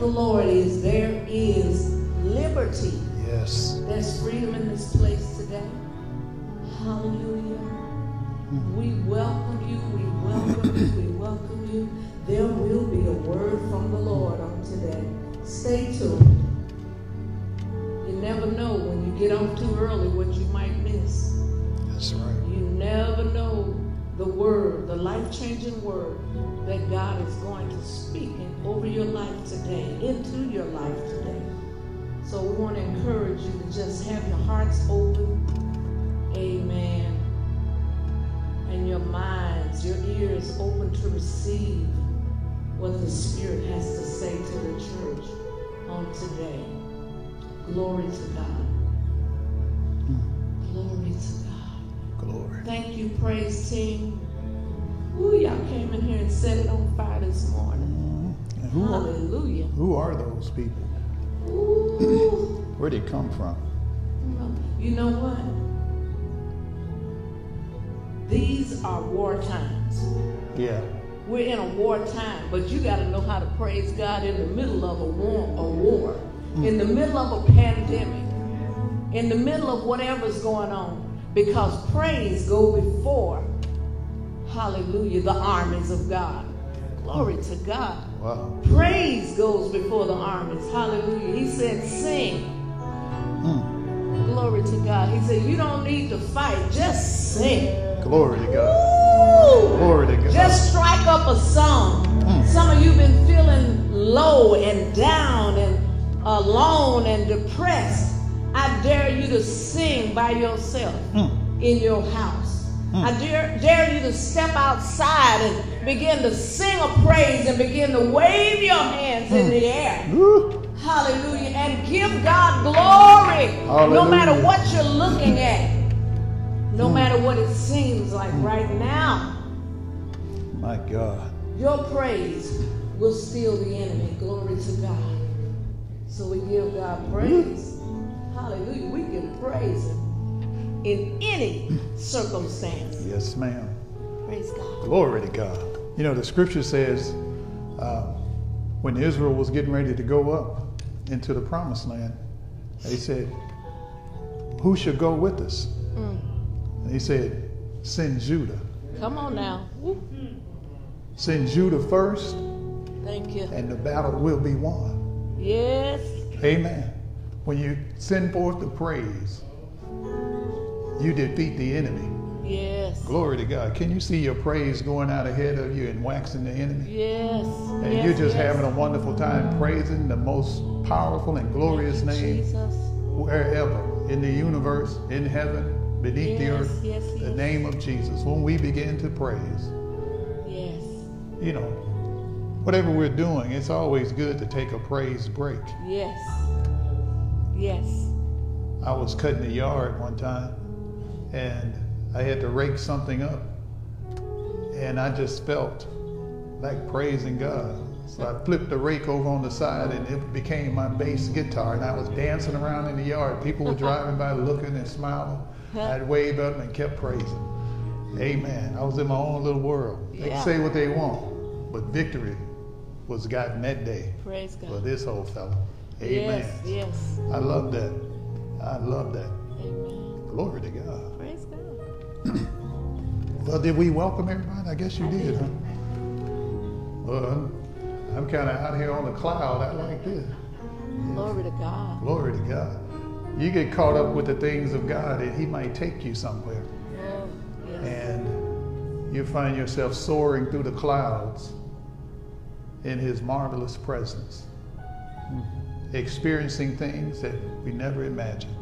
the Lord is, there is liberty. Yes. There's freedom in this place today. Hallelujah. Hmm. We welcome you. We welcome you. We welcome you. There will be a word from the Lord on today. Stay tuned. You never know when you get up too early what you might miss. That's right. You never know the word life changing word that God is going to speak in, over your life today, into your life today. So we want to encourage you to just have your hearts open. Amen. And your minds, your ears open to receive what the Spirit has to say to the church on today. Glory to God. Glory to God. Glory. Thank you, praise team. Ooh, y'all came in here and set it on fire this morning. And who are, Hallelujah. who are those people? Ooh. Where they come from? You know what? These are war times. Yeah. We're in a war time, but you got to know how to praise God in the middle of a war, a war, in the middle of a pandemic, in the middle of whatever's going on, because praise go before, hallelujah, the armies of God. Glory to God. Wow. Praise goes before the armies. Hallelujah. He said, sing. Mm. Glory to God. He said, you don't need to fight, just sing. Glory to God. Woo! Glory to God. Just strike up a song. Mm. Some of you been feeling low and down and alone and depressed. I dare you to sing by yourself Mm. in your house. I hmm. dare, dare you to step outside and begin to sing a praise and begin to wave your hands in hmm. the air. Woo. Hallelujah. And give God glory. No matter what you're looking at. No hmm. matter what it seems like right now. My God. Your praise will steal the enemy. Glory to God. So we give God praise. Hallelujah. We can praise Him in any circumstance. Yes, ma'am. Praise God. Glory to God. You know, the scripture says uh, when Israel was getting ready to go up into the promised land, they said, Who should go with us? Mm. And he said, Send Judah. Come on now. Woo. Send Judah first, Thank you. and the battle will be won. Yes. Amen. When you send forth the praise, you defeat the enemy. Yes. Glory to God. Can you see your praise going out ahead of you and waxing the enemy? Yes. And yes, you're just yes. having a wonderful time praising the most powerful and glorious name Jesus. wherever in the universe, in heaven, beneath the earth. yes, The yes. name of Jesus. When we begin to praise, Yes. you know, whatever we're doing, it's always good to take a praise break. Yes. Yes. I was cutting the yard one time and I had to rake something up. And I just felt like praising God. So I flipped the rake over on the side and it became my bass guitar. And I was dancing around in the yard. People were driving by looking and smiling. I'd wave at them and kept praising. Amen. I was in my own little world. They Yeah. can say what they want, but victory was gotten that day Praise God. for this old fellow. Amen. Yes. Yes. I love that. I love that. Amen. Glory to God. Well, did we welcome everybody? I guess you did, huh? Well, I'm kind of out here on the cloud. I like this. Glory to God. Glory to God. You get caught up with the things of God, and He might take you somewhere, yes. and you find yourself soaring through the clouds in His marvelous presence, mm-hmm. experiencing things that we never imagined.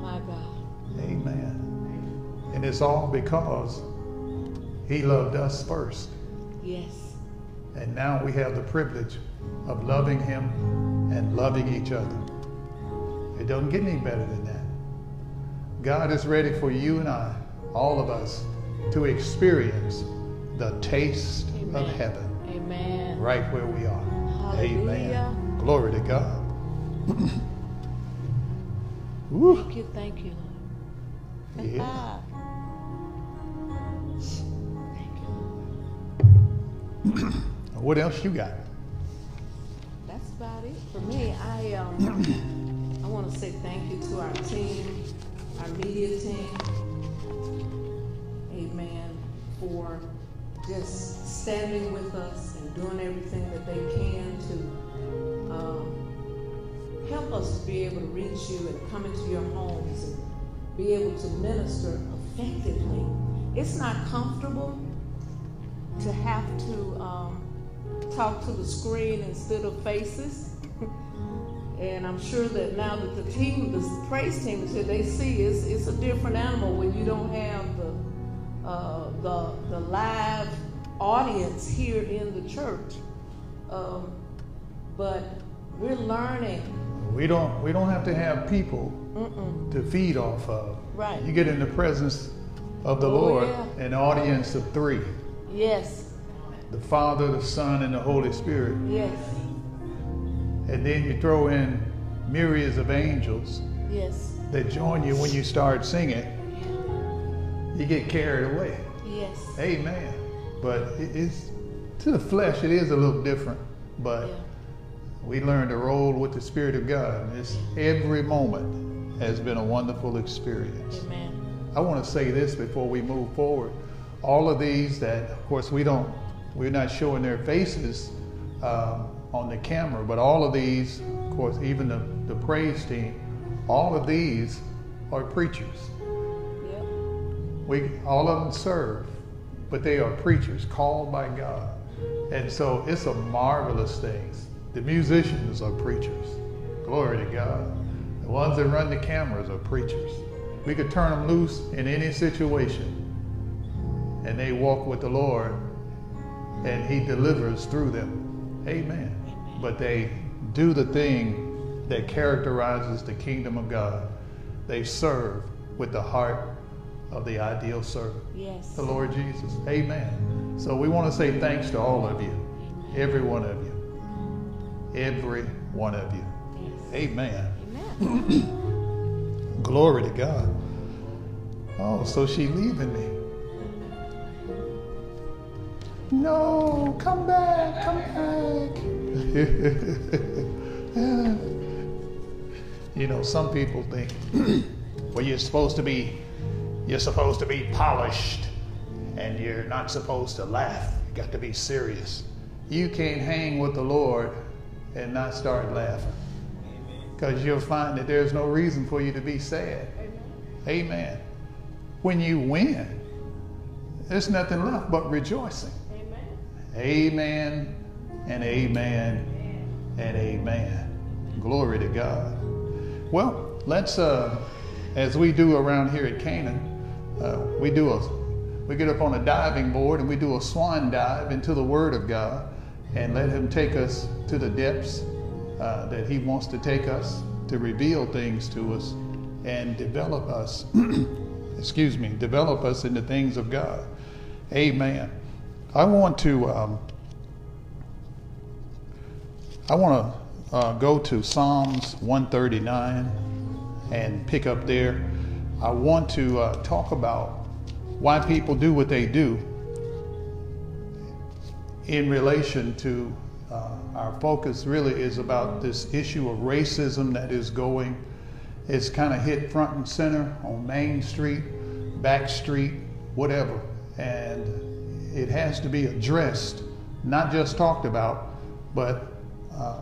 My God. Amen. And it's all because He loved us first. Yes. And now we have the privilege of loving Him and loving each other. It doesn't get any better than that. God is ready for you and I, all of us, to experience the taste of heaven Amen. right where we are. Hallelujah. Amen. Glory to God. Thank you. Thank you, Lord. Yeah. What else you got? That's about it for me. I um, I want to say thank you to our team, our media team. Amen. For just standing with us and doing everything that they can to um, help us to be able to reach you and come into your homes and be able to minister effectively. It's not comfortable to have to um, talk to the screen instead of faces. and I'm sure that now that the team, the praise team is here, they see it's, it's a different animal when you don't have the, uh, the, the live audience here in the church. Um, but we're learning. We don't we don't have to have people Mm-mm. to feed off of. Right. You get in the presence of the oh, Lord, yeah. an audience of three. Yes. The Father, the Son, and the Holy Spirit. Yes. And then you throw in myriads of angels. Yes. That join you when you start singing. You get carried away. Yes. Amen. But it's to the flesh, it is a little different. But yeah. we learn to roll with the Spirit of God. It's every moment has been a wonderful experience. Amen. I want to say this before we move forward. All of these that, of course, we don't, we're not showing their faces um, on the camera, but all of these, of course, even the, the praise team, all of these are preachers. Yep. We all of them serve, but they are preachers called by God. And so it's a marvelous thing. The musicians are preachers. Glory to God. The ones that run the cameras are preachers. We could turn them loose in any situation, and they walk with the Lord, and He delivers through them. Amen. But they do the thing that characterizes the kingdom of God. They serve with the heart of the ideal servant. Yes. The Lord Jesus. Amen. So we want to say thanks to all of you, every one of you, every one of you. Yes. Amen. Amen. Glory to God. Oh, so she leaving me. No, come back, come back. you know, some people think, well, you're supposed to be, you're supposed to be polished, and you're not supposed to laugh. You got to be serious. You can't hang with the Lord and not start laughing, because you'll find that there's no reason for you to be sad. Amen. Amen when you win, there's nothing left but rejoicing. Amen. Amen and amen and amen. Glory to God. Well, let's, uh, as we do around here at Canaan, uh, we do a, we get up on a diving board and we do a swan dive into the Word of God and let Him take us to the depths uh, that He wants to take us to reveal things to us and develop us excuse me, develop us in the things of God. Amen. I want to um, I want to uh, go to Psalms 139 and pick up there. I want to uh, talk about why people do what they do in relation to our focus really is about this issue of racism that is going it's kind of hit front and center on Main Street, back street, whatever. And it has to be addressed, not just talked about, but uh,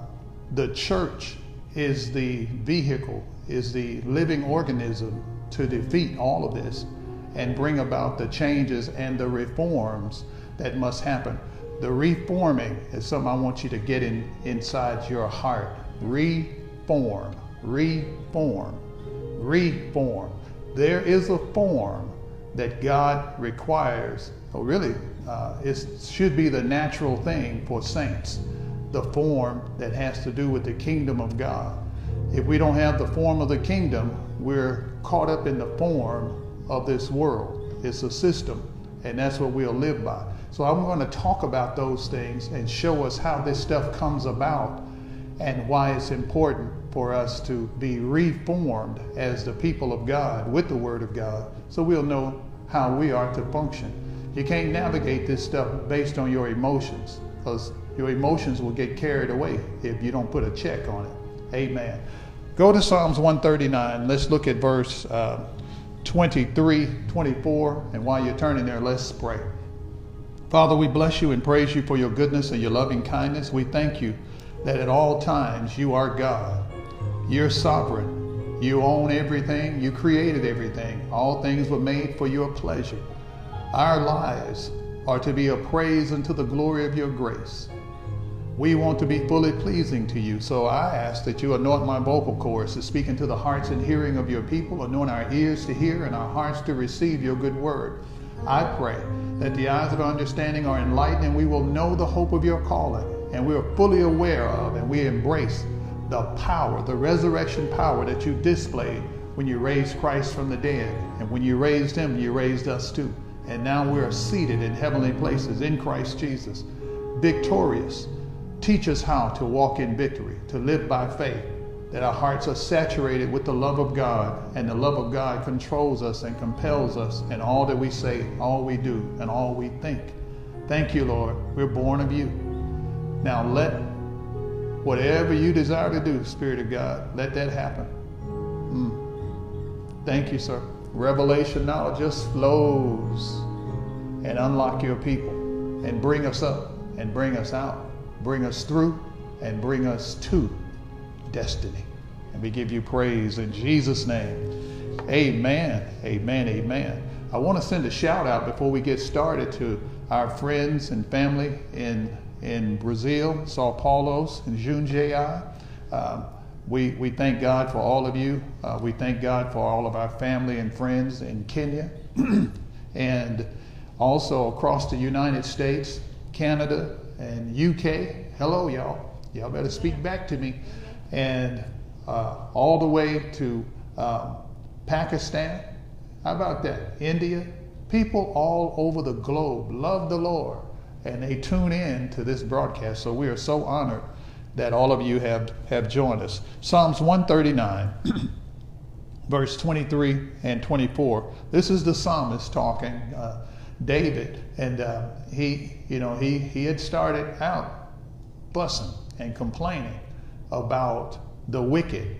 the church is the vehicle, is the living organism to defeat all of this and bring about the changes and the reforms that must happen. The reforming is something I want you to get in inside your heart. Reform reform. Reform. There is a form that God requires, or really, uh, it should be the natural thing for saints, the form that has to do with the kingdom of God. If we don't have the form of the kingdom, we're caught up in the form of this world. It's a system, and that's what we'll live by. So I'm going to talk about those things and show us how this stuff comes about and why it's important for us to be reformed as the people of God with the Word of God so we'll know how we are to function. You can't navigate this stuff based on your emotions because your emotions will get carried away if you don't put a check on it. Amen. Go to Psalms 139. Let's look at verse uh, 23, 24. And while you're turning there, let's pray. Father, we bless you and praise you for your goodness and your loving kindness. We thank you that at all times you are God. You're sovereign. You own everything. You created everything. All things were made for your pleasure. Our lives are to be a praise unto the glory of your grace. We want to be fully pleasing to you. So I ask that you anoint my vocal cords to speak into the hearts and hearing of your people, anoint our ears to hear and our hearts to receive your good word. I pray that the eyes of our understanding are enlightened and we will know the hope of your calling and we are fully aware of and we embrace the power, the resurrection power that you displayed when you raised Christ from the dead. And when you raised him, you raised us too. And now we are seated in heavenly places in Christ Jesus, victorious Teach us how to walk in victory, to live by faith, that our hearts are saturated with the love of God, and the love of God controls us and compels us in all that we say, all we do, and all we think. Thank you, Lord. We're born of you. Now let whatever you desire to do, Spirit of God, let that happen. Mm. Thank you, sir. Revelation knowledge just flows and unlock your people and bring us up and bring us out bring us through, and bring us to destiny. And we give you praise in Jesus' name. Amen. Amen. Amen. I want to send a shout out before we get started to our friends and family in, in Brazil, Sao Paulo, and Jundiaí. Um, we, we thank God for all of you. Uh, we thank God for all of our family and friends in Kenya and also across the United States, Canada, and UK. Hello, y'all. Y'all better speak back to me. And uh, all the way to um, Pakistan. How about that? India. People all over the globe love the Lord and they tune in to this broadcast. So we are so honored that all of you have, have joined us. Psalms 139, verse 23 and 24. This is the psalmist talking. Uh, David, and uh, he, you know, he, he had started out fussing and complaining about the wicked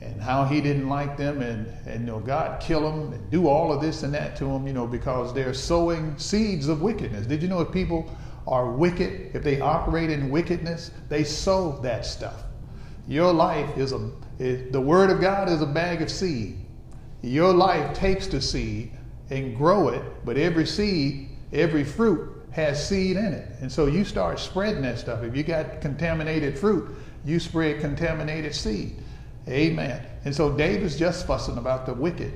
and how he didn't like them and, and you know, God kill them and do all of this and that to them, you know, because they're sowing seeds of wickedness. Did you know if people are wicked, if they operate in wickedness, they sow that stuff. Your life is a, is, the word of God is a bag of seed. Your life takes the seed and grow it, but every seed, every fruit has seed in it. And so you start spreading that stuff. If you got contaminated fruit, you spread contaminated seed. Amen. And so David's just fussing about the wicked.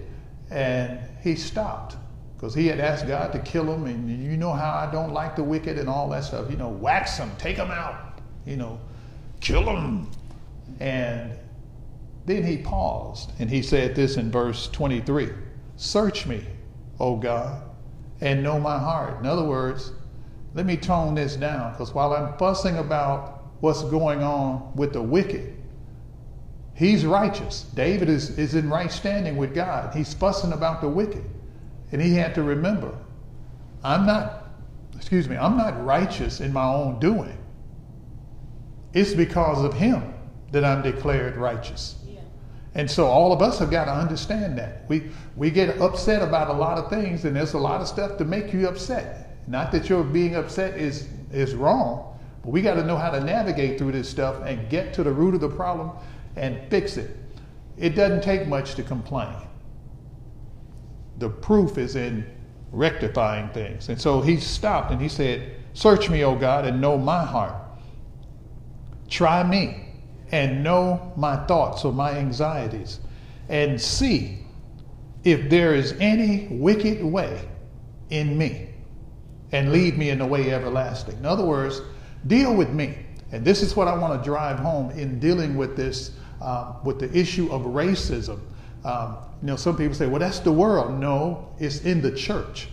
And he stopped because he had asked God to kill him. And you know how I don't like the wicked and all that stuff. You know, wax them, take them out, you know, kill them. And then he paused and he said this in verse 23 Search me, O God, and know my heart. In other words, let me tone this down because while I'm fussing about what's going on with the wicked, he's righteous. David is, is in right standing with God. He's fussing about the wicked. And he had to remember, I'm not, excuse me, I'm not righteous in my own doing. It's because of him that I'm declared righteous. And so all of us have got to understand that. We, we get upset about a lot of things, and there's a lot of stuff to make you upset. Not that your being upset is, is wrong, but we got to know how to navigate through this stuff and get to the root of the problem and fix it. It doesn't take much to complain. The proof is in rectifying things. And so he stopped and he said, Search me, O God, and know my heart. Try me and know my thoughts or my anxieties and see if there is any wicked way in me and lead me in the way everlasting. In other words, deal with me. And this is what I want to drive home in dealing with this, uh, with the issue of racism. Um, you know, some people say, well, that's the world. No, it's in the church.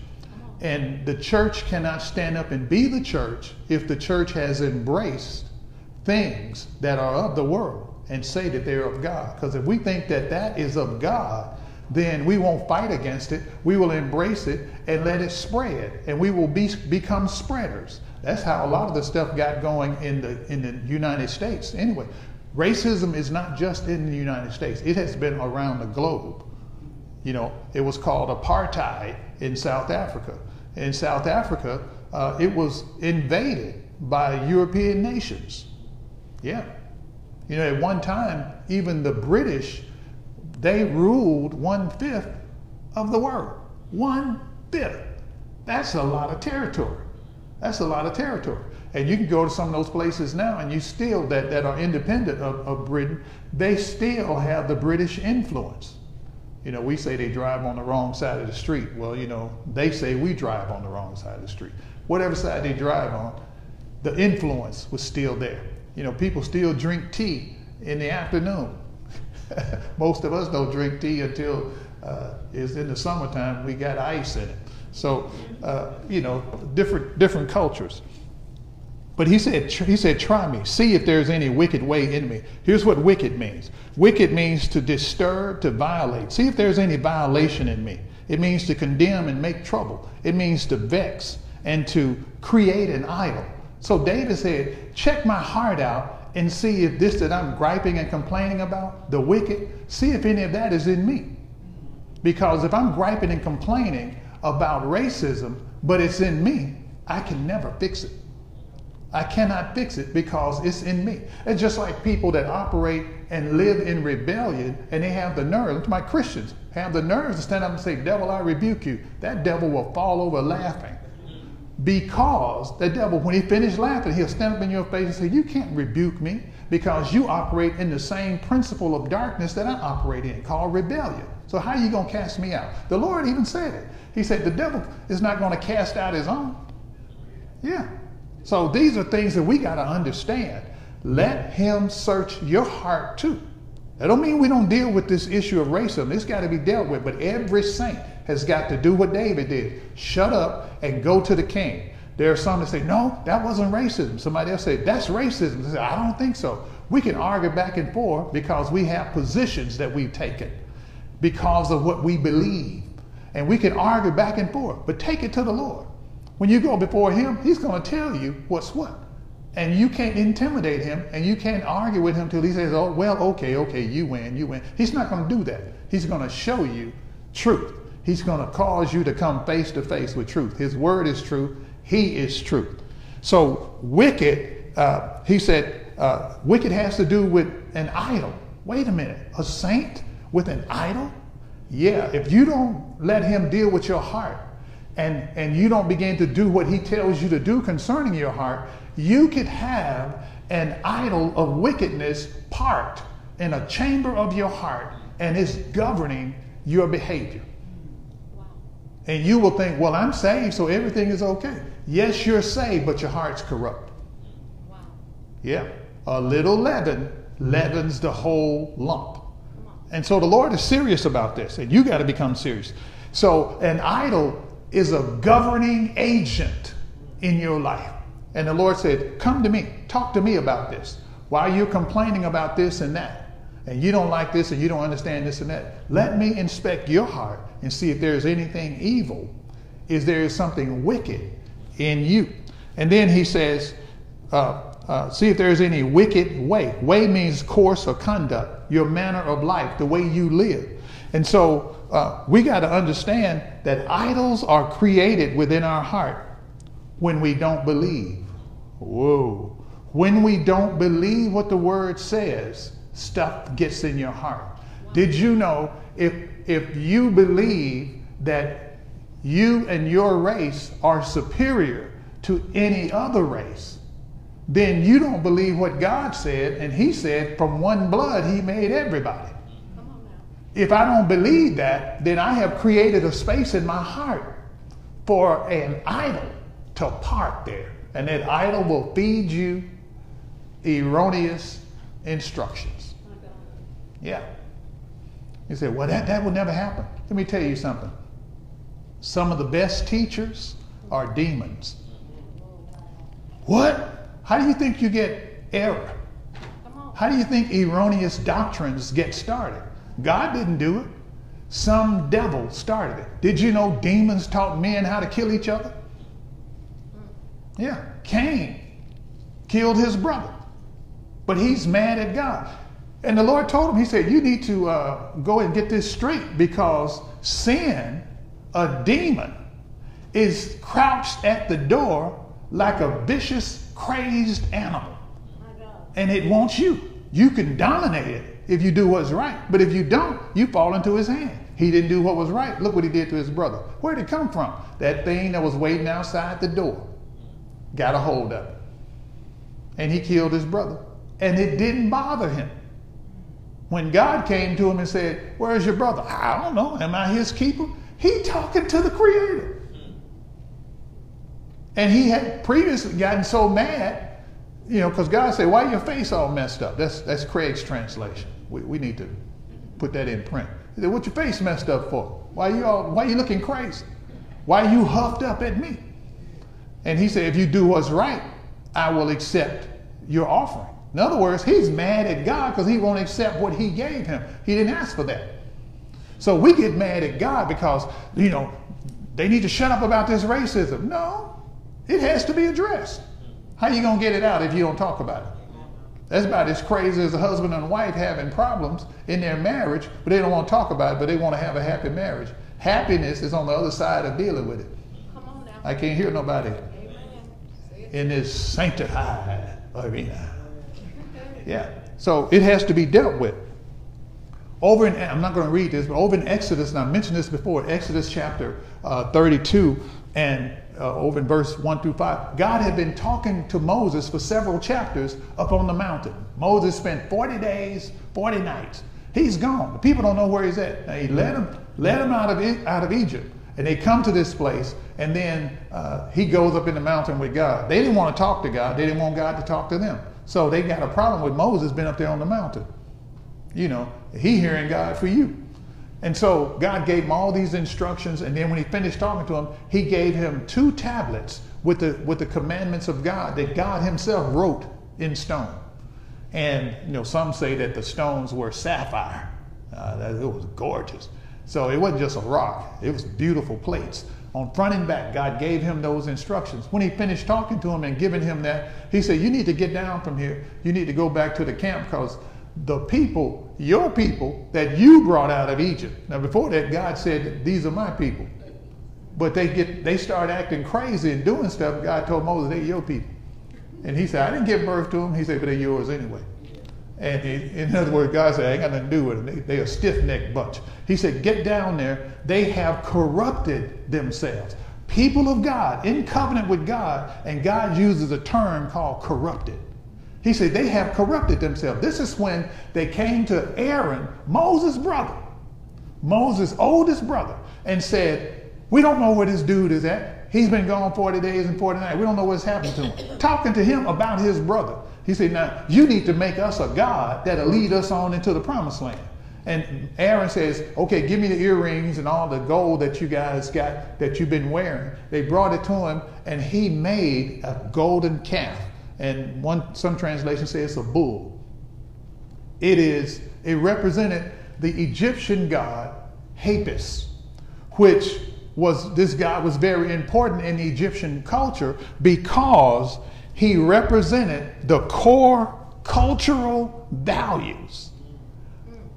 And the church cannot stand up and be the church if the church has embraced things that are of the world and say that they're of God. Because if we think that that is of God, then we won't fight against it. We will embrace it and let it spread, and we will be, become spreaders. That's how a lot of the stuff got going in the in the United States. Anyway, racism is not just in the United States; it has been around the globe. You know, it was called apartheid in South Africa. In South Africa, uh, it was invaded by European nations yeah. You know, at one time, even the British, they ruled one fifth of the world. One fifth. That's a lot of territory. That's a lot of territory. And you can go to some of those places now and you still, that, that are independent of, of Britain, they still have the British influence. You know, we say they drive on the wrong side of the street. Well, you know, they say we drive on the wrong side of the street. Whatever side they drive on, the influence was still there. You know, people still drink tea in the afternoon. Most of us don't drink tea until uh, it's in the summertime. We got ice in it. So, uh, you know, different different cultures. But he said, he said, try me, see if there's any wicked way in me. Here's what wicked means. Wicked means to disturb, to violate. See if there's any violation in me. It means to condemn and make trouble. It means to vex and to create an idol. So David said, check my heart out and see if this that I'm griping and complaining about, the wicked, see if any of that is in me. Because if I'm griping and complaining about racism, but it's in me, I can never fix it. I cannot fix it because it's in me. It's just like people that operate and live in rebellion and they have the nerve, my Christians, have the nerves to stand up and say, Devil, I rebuke you. That devil will fall over laughing. Because the devil, when he finishes laughing, he'll stand up in your face and say, You can't rebuke me because you operate in the same principle of darkness that I operate in, called rebellion. So how are you going to cast me out? The Lord even said it. He said, The devil is not going to cast out his own. Yeah. So these are things that we got to understand. Let him search your heart too. That don't mean we don't deal with this issue of racism. It's got to be dealt with. But every saint has got to do what David did. Shut up and go to the king. There are some that say, no, that wasn't racism. Somebody else say, that's racism. Say, I don't think so. We can argue back and forth because we have positions that we've taken because of what we believe. And we can argue back and forth, but take it to the Lord. When you go before him, he's going to tell you what's what. And you can't intimidate him and you can't argue with him till he says, oh, well, okay, okay, you win, you win. He's not going to do that. He's going to show you truth. He's going to cause you to come face to face with truth. His word is truth. He is truth. So, wicked, uh, he said, uh, wicked has to do with an idol. Wait a minute, a saint with an idol? Yeah, if you don't let him deal with your heart, and, and you don't begin to do what he tells you to do concerning your heart, you could have an idol of wickedness parked in a chamber of your heart and it's governing your behavior. And you will think, well, I'm saved, so everything is okay. Yes, you're saved, but your heart's corrupt. Wow. Yeah. A little leaven leavens the whole lump. And so the Lord is serious about this, and you got to become serious. So an idol is a governing agent in your life. And the Lord said, Come to me, talk to me about this. While you're complaining about this and that, and you don't like this and you don't understand this and that, let me inspect your heart and see if there's anything evil. Is there something wicked in you? And then he says, uh, uh, see if there's any wicked way. Way means course or conduct, your manner of life, the way you live. And so uh, we got to understand that idols are created within our heart when we don't believe. Whoa. When we don't believe what the word says, stuff gets in your heart. Did you know if, if you believe that you and your race are superior to any other race, then you don't believe what God said, and He said, from one blood He made everybody. If I don't believe that, then I have created a space in my heart for an idol to park there. And that idol will feed you erroneous instructions. Yeah. You say, well, that, that will never happen. Let me tell you something. Some of the best teachers are demons. What? How do you think you get error? How do you think erroneous doctrines get started? God didn't do it. Some devil started it. Did you know demons taught men how to kill each other? Yeah. Cain killed his brother, but he's mad at God. And the Lord told him, He said, You need to uh, go and get this straight because sin, a demon, is crouched at the door like a vicious, crazed animal. And it wants you. You can dominate it if you do what's right. But if you don't, you fall into his hand. He didn't do what was right. Look what he did to his brother. Where did it come from? That thing that was waiting outside the door got a hold of it. And he killed his brother. And it didn't bother him. When God came to him and said, Where's your brother? I don't know. Am I his keeper? He talking to the Creator. And he had previously gotten so mad, you know, because God said, Why your face all messed up? That's, that's Craig's translation. We, we need to put that in print. He said, What your face messed up for? Why you all why you looking crazy? Why you huffed up at me? And he said, If you do what's right, I will accept your offering. In other words, he's mad at God because he won't accept what he gave him. He didn't ask for that. So we get mad at God because, you know, they need to shut up about this racism. No, it has to be addressed. How you going to get it out if you don't talk about it? That's about as crazy as a husband and wife having problems in their marriage, but they don't want to talk about it, but they want to have a happy marriage. Happiness is on the other side of dealing with it. I can't hear nobody in this sanctified arena. Yeah. So it has to be dealt with. Over in, I'm not going to read this, but over in Exodus, and I mentioned this before, Exodus chapter uh, 32 and uh, over in verse 1 through 5, God had been talking to Moses for several chapters up on the mountain. Moses spent 40 days, 40 nights. He's gone. The people don't know where he's at. Now, he led them, led out, of, out of Egypt. And they come to this place, and then uh, he goes up in the mountain with God. They didn't want to talk to God, they didn't want God to talk to them. So they got a problem with Moses being up there on the mountain. You know, he hearing God for you. And so God gave him all these instructions, and then when he finished talking to him, he gave him two tablets with the with the commandments of God that God Himself wrote in stone. And you know, some say that the stones were sapphire. Uh, that it was gorgeous. So it wasn't just a rock; it was beautiful plates on front and back. God gave him those instructions. When he finished talking to him and giving him that, he said, "You need to get down from here. You need to go back to the camp because." The people, your people that you brought out of Egypt. Now before that, God said, These are my people. But they get they start acting crazy and doing stuff. God told Moses, they're your people. And he said, I didn't give birth to them. He said, but they're yours anyway. And he, in other words, God said, I ain't got nothing to do with them. They, they're a stiff-necked bunch. He said, get down there. They have corrupted themselves. People of God, in covenant with God, and God uses a term called corrupted. He said, they have corrupted themselves. This is when they came to Aaron, Moses' brother, Moses' oldest brother, and said, We don't know where this dude is at. He's been gone 40 days and 40 nights. We don't know what's happened to him. Talking to him about his brother. He said, Now, you need to make us a God that'll lead us on into the promised land. And Aaron says, Okay, give me the earrings and all the gold that you guys got that you've been wearing. They brought it to him, and he made a golden calf and one some translations say it's a bull. It is it represented the Egyptian god Apis, which was this god was very important in Egyptian culture because he represented the core cultural values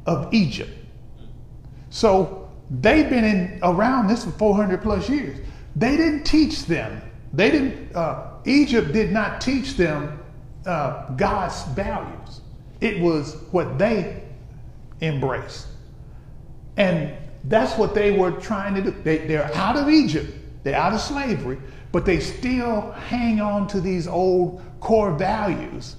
of Egypt. So they've been in around this for 400 plus years. They didn't teach them. They didn't. Uh, Egypt did not teach them uh, God's values. It was what they embraced. And that's what they were trying to do. They, they're out of Egypt, they're out of slavery, but they still hang on to these old core values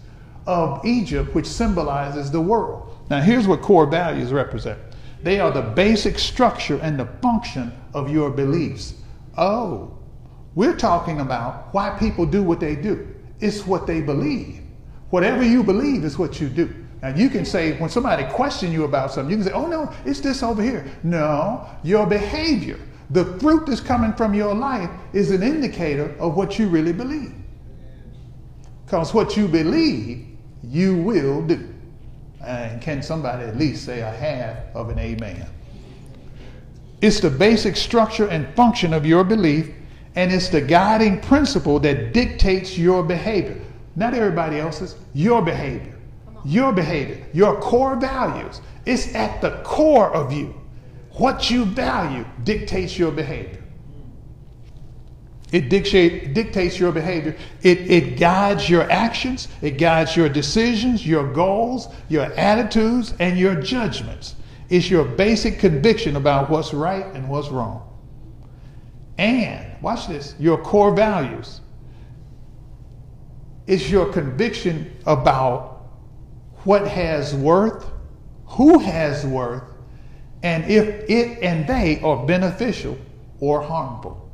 of Egypt, which symbolizes the world. Now, here's what core values represent they are the basic structure and the function of your beliefs. Oh, we're talking about why people do what they do. It's what they believe. Whatever you believe is what you do. Now you can say when somebody question you about something, you can say, "Oh no, it's this over here." No, your behavior, the fruit that's coming from your life is an indicator of what you really believe. Because what you believe, you will do. And can somebody at least say a half of an amen? It's the basic structure and function of your belief and it's the guiding principle that dictates your behavior. Not everybody else's, your behavior. Your behavior, your core values. It's at the core of you. What you value dictates your behavior. It dictate, dictates your behavior. It, it guides your actions. It guides your decisions, your goals, your attitudes, and your judgments. It's your basic conviction about what's right and what's wrong. And, watch this, your core values. It's your conviction about what has worth, who has worth, and if it and they are beneficial or harmful.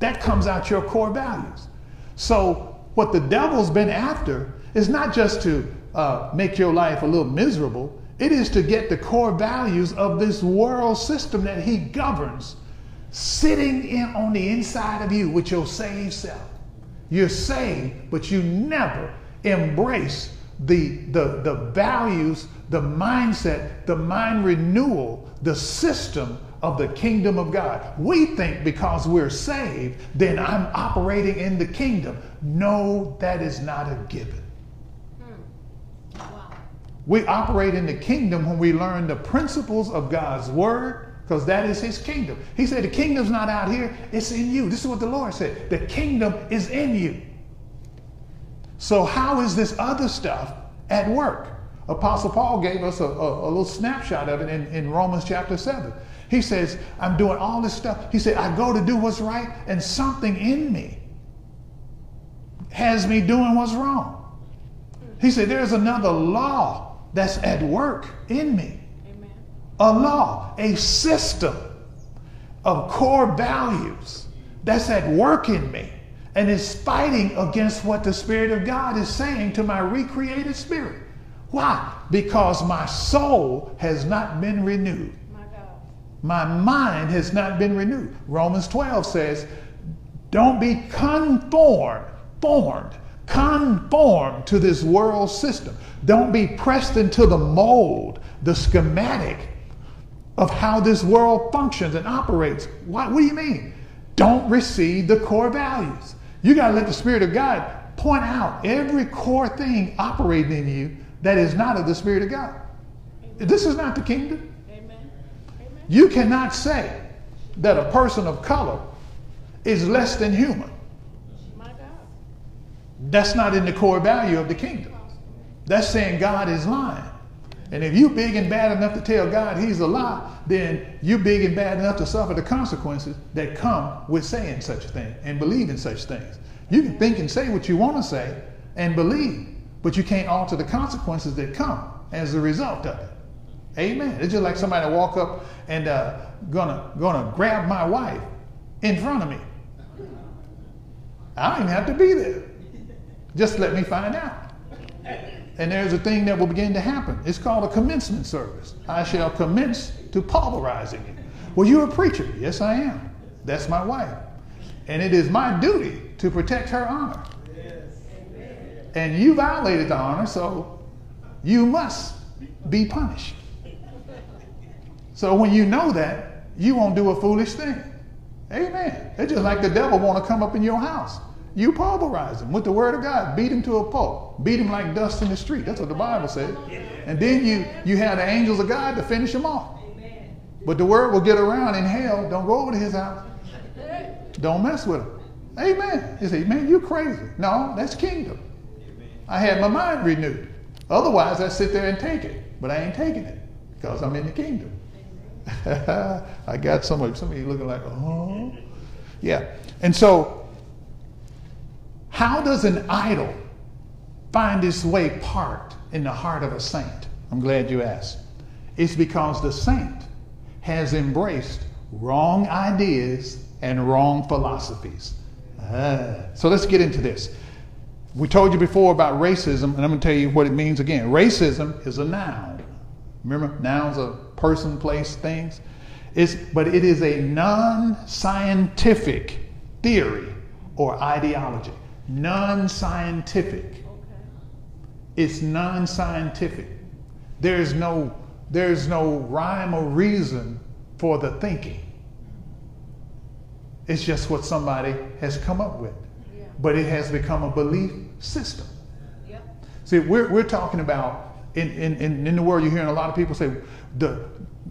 That comes out your core values. So, what the devil's been after is not just to uh, make your life a little miserable, it is to get the core values of this world system that he governs sitting in on the inside of you with your saved self. You're saved, but you never embrace the, the, the values, the mindset, the mind renewal, the system of the kingdom of God. We think because we're saved, then I'm operating in the kingdom. No, that is not a given. Hmm. We operate in the kingdom when we learn the principles of God's word, because that is his kingdom. He said, The kingdom's not out here, it's in you. This is what the Lord said. The kingdom is in you. So, how is this other stuff at work? Apostle Paul gave us a, a, a little snapshot of it in, in Romans chapter 7. He says, I'm doing all this stuff. He said, I go to do what's right, and something in me has me doing what's wrong. He said, There's another law that's at work in me. A law, a system of core values that's at work in me and is fighting against what the Spirit of God is saying to my recreated spirit. Why? Because my soul has not been renewed. My, my mind has not been renewed. Romans 12 says, Don't be conformed, formed Conform to this world system. Don't be pressed into the mold, the schematic of how this world functions and operates. What, what do you mean? Don't receive the core values. You got to let the Spirit of God point out every core thing operating in you that is not of the Spirit of God. Amen. This is not the kingdom. Amen. Amen. You cannot say that a person of color is less than human. That's not in the core value of the kingdom. That's saying God is lying. And if you big and bad enough to tell God he's a lie, then you big and bad enough to suffer the consequences that come with saying such a thing and believing such things. You can think and say what you want to say and believe, but you can't alter the consequences that come as a result of it. Amen. It's just like somebody walk up and uh, gonna gonna grab my wife in front of me. I don't even have to be there. Just let me find out. And there's a thing that will begin to happen. It's called a commencement service. I shall commence to pulverizing you. Well, you're a preacher. Yes, I am. That's my wife. And it is my duty to protect her honor. And you violated the honor, so you must be punished. So when you know that, you won't do a foolish thing. Amen. It's just like the devil want to come up in your house. You pulverize him with the word of God. Beat him to a pulp. Beat him like dust in the street. That's what the Bible said. And then you, you have the angels of God to finish him off. But the word will get around in hell. Don't go over to his house. Don't mess with him. Amen. You say, man, you crazy. No, that's kingdom. I had my mind renewed. Otherwise, I sit there and take it. But I ain't taking it because I'm in the kingdom. I got somebody, somebody looking like, oh. Yeah. And so how does an idol find its way parked in the heart of a saint? I'm glad you asked. It's because the saint has embraced wrong ideas and wrong philosophies. Ah. So let's get into this. We told you before about racism, and I'm going to tell you what it means again. Racism is a noun. Remember, nouns are person, place, things. It's, but it is a non scientific theory or ideology non scientific. Okay. It's non scientific. There's no, there's no rhyme or reason for the thinking. It's just what somebody has come up with. Yeah. But it has become a belief system. Yep. See, we're, we're talking about, in, in, in the world, you're hearing a lot of people say, the,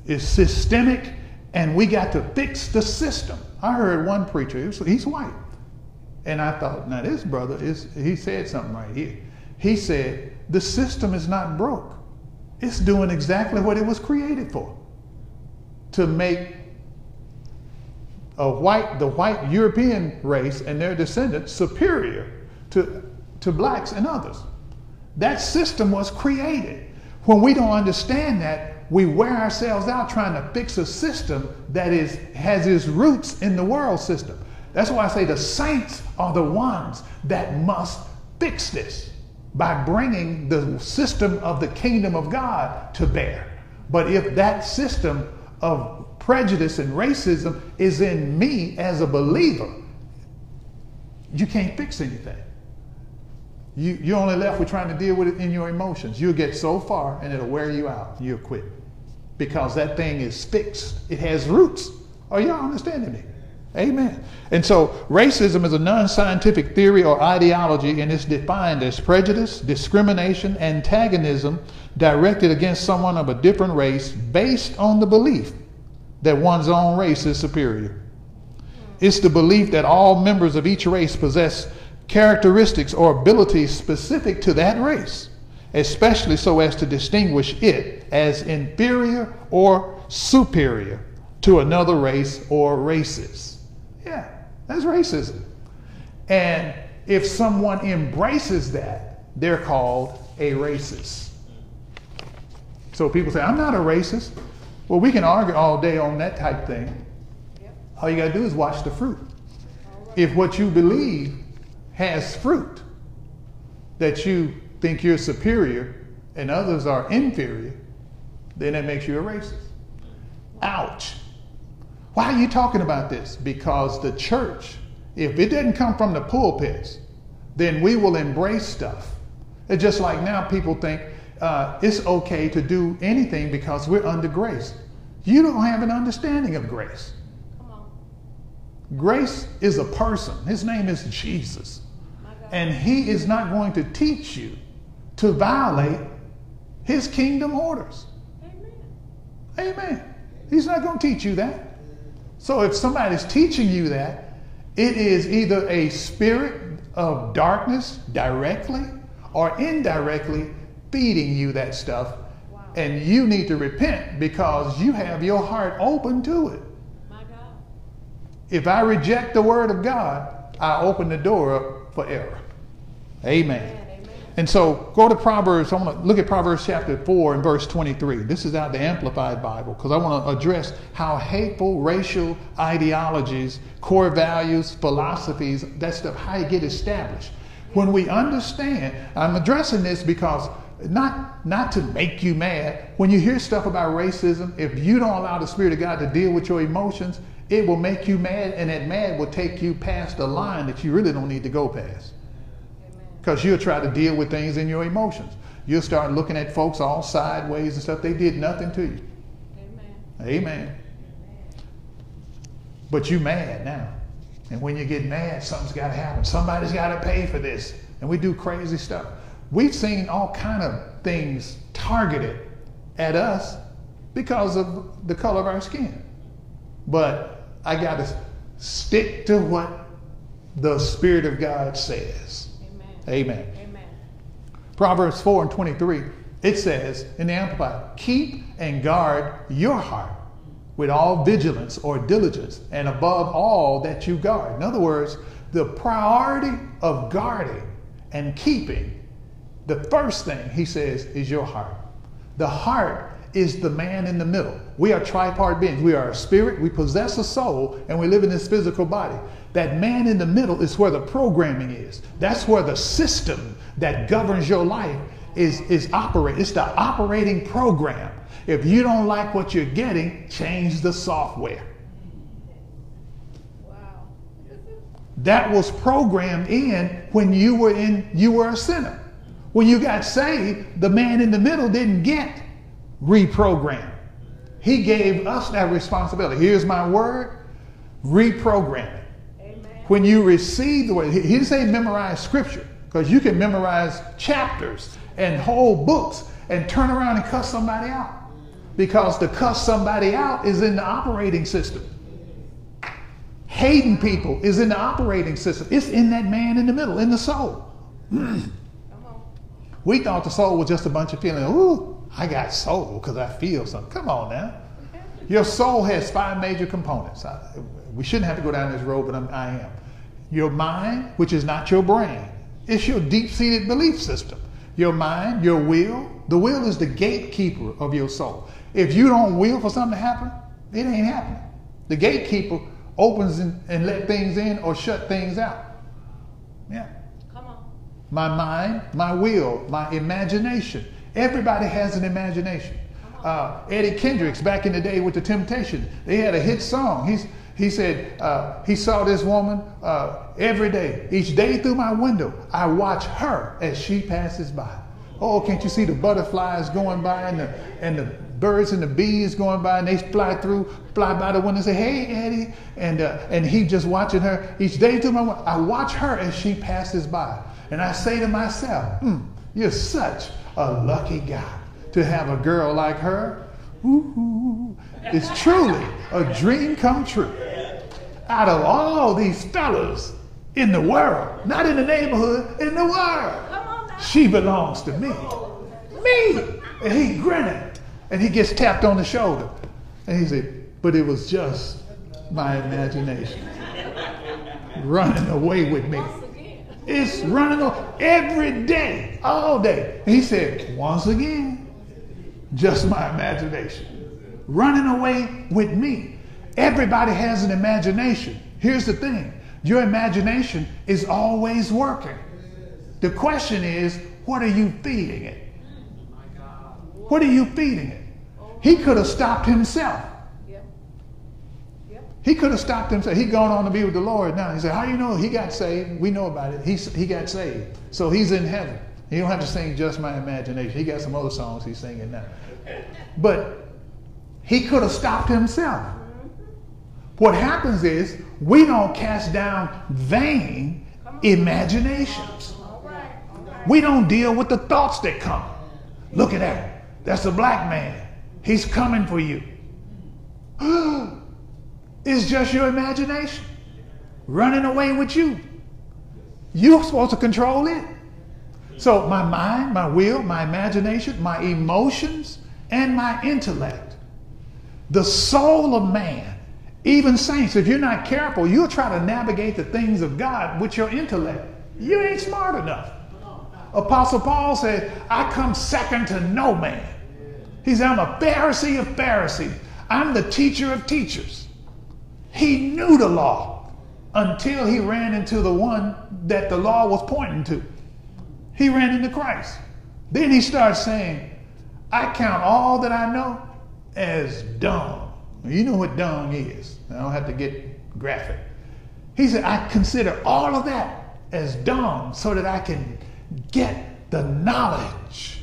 it's systemic and we got to fix the system. I heard one preacher, he's white. And I thought, now this brother is, he said something right here. He said, the system is not broke. It's doing exactly what it was created for. to make a white, the white European race and their descendants superior to, to blacks and others. That system was created. When we don't understand that, we wear ourselves out trying to fix a system that is, has its roots in the world system. That's why I say the saints are the ones that must fix this by bringing the system of the kingdom of God to bear. But if that system of prejudice and racism is in me as a believer, you can't fix anything. You, you're only left with trying to deal with it in your emotions. You'll get so far and it'll wear you out. You'll quit because that thing is fixed, it has roots. Are y'all understanding me? Amen. And so racism is a non scientific theory or ideology, and it's defined as prejudice, discrimination, antagonism directed against someone of a different race based on the belief that one's own race is superior. It's the belief that all members of each race possess characteristics or abilities specific to that race, especially so as to distinguish it as inferior or superior to another race or races. Yeah, that's racism. And if someone embraces that, they're called a racist. So people say, I'm not a racist. Well, we can argue all day on that type thing. All you got to do is watch the fruit. If what you believe has fruit, that you think you're superior and others are inferior, then that makes you a racist. Ouch. Why are you talking about this? Because the church, if it didn't come from the pulpits, then we will embrace stuff. It's just like now people think uh, it's okay to do anything because we're under grace. You don't have an understanding of grace. Grace is a person. His name is Jesus. And he is not going to teach you to violate his kingdom orders. Amen. Amen. He's not going to teach you that. So if somebody's teaching you that, it is either a spirit of darkness directly or indirectly feeding you that stuff. Wow. And you need to repent because you have your heart open to it. If I reject the word of God, I open the door up for error. Amen. And so go to Proverbs. I want to look at Proverbs chapter 4 and verse 23. This is out the Amplified Bible because I want to address how hateful racial ideologies, core values, philosophies, that stuff, how you get established. When we understand, I'm addressing this because not, not to make you mad. When you hear stuff about racism, if you don't allow the Spirit of God to deal with your emotions, it will make you mad, and that mad will take you past a line that you really don't need to go past because you'll try to deal with things in your emotions. You'll start looking at folks all sideways and stuff. They did nothing to you. Amen. Amen. But you're mad now. And when you get mad, something's got to happen. Somebody's got to pay for this. And we do crazy stuff. We've seen all kind of things targeted at us because of the color of our skin. But I got to stick to what the Spirit of God says. Amen. Amen. Proverbs 4 and 23, it says in the Amplified, keep and guard your heart with all vigilance or diligence, and above all that you guard. In other words, the priority of guarding and keeping, the first thing he says is your heart. The heart is the man in the middle. We are tripart beings. We are a spirit, we possess a soul, and we live in this physical body. That man in the middle is where the programming is. That's where the system that governs your life is, is operate. It's the operating program. If you don't like what you're getting, change the software. Wow. That was programmed in when you were in you were a sinner. When you got saved, the man in the middle didn't get reprogrammed. He gave us that responsibility. Here's my word, reprogram when you receive the word, he didn't say memorize scripture, because you can memorize chapters and whole books and turn around and cuss somebody out. Because to cuss somebody out is in the operating system. Hating people is in the operating system. It's in that man in the middle, in the soul. we thought the soul was just a bunch of feeling. Ooh, I got soul because I feel something. Come on now. Your soul has five major components. We shouldn't have to go down this road, but I'm, I am. Your mind, which is not your brain, it's your deep seated belief system. Your mind, your will. The will is the gatekeeper of your soul. If you don't will for something to happen, it ain't happening. The gatekeeper opens and, and let things in or shut things out. Yeah. Come on. My mind, my will, my imagination. Everybody has an imagination. Uh, Eddie Kendricks, back in the day with the Temptation, they had a hit song. He's, he said uh, he saw this woman uh, every day. Each day through my window, I watch her as she passes by. Oh, can't you see the butterflies going by and the, and the birds and the bees going by and they fly through, fly by the window and say, hey, Eddie. And, uh, and he just watching her each day through my window. I watch her as she passes by. And I say to myself, mm, you're such a lucky guy to have a girl like her. Ooh, it's truly a dream come true. Out of all these fellas in the world, not in the neighborhood, in the world, she belongs to me. Me! And he grinning. And he gets tapped on the shoulder. And he said, But it was just my imagination running away with me. It's running away every day, all day. He said, Once again, just my imagination running away with me. Everybody has an imagination. Here's the thing your imagination is always working. The question is, what are you feeding it? What are you feeding it? He could have stopped himself. He could have stopped himself. He gone on to be with the Lord now. He said, How do you know he got saved? We know about it. He, he got saved. So he's in heaven. He don't have to sing just my imagination. He got some other songs he's singing now. But he could have stopped himself. What happens is we don't cast down vain imaginations. We don't deal with the thoughts that come. Look at that. That's a black man. He's coming for you. it's just your imagination running away with you. You're supposed to control it. So, my mind, my will, my imagination, my emotions, and my intellect. The soul of man, even saints, if you're not careful, you'll try to navigate the things of God with your intellect. You ain't smart enough. Apostle Paul said, I come second to no man. He said, I'm a Pharisee of Pharisees. I'm the teacher of teachers. He knew the law until he ran into the one that the law was pointing to. He ran into Christ. Then he starts saying, I count all that I know as dung. You know what dung is. I don't have to get graphic. He said, I consider all of that as dung so that I can get the knowledge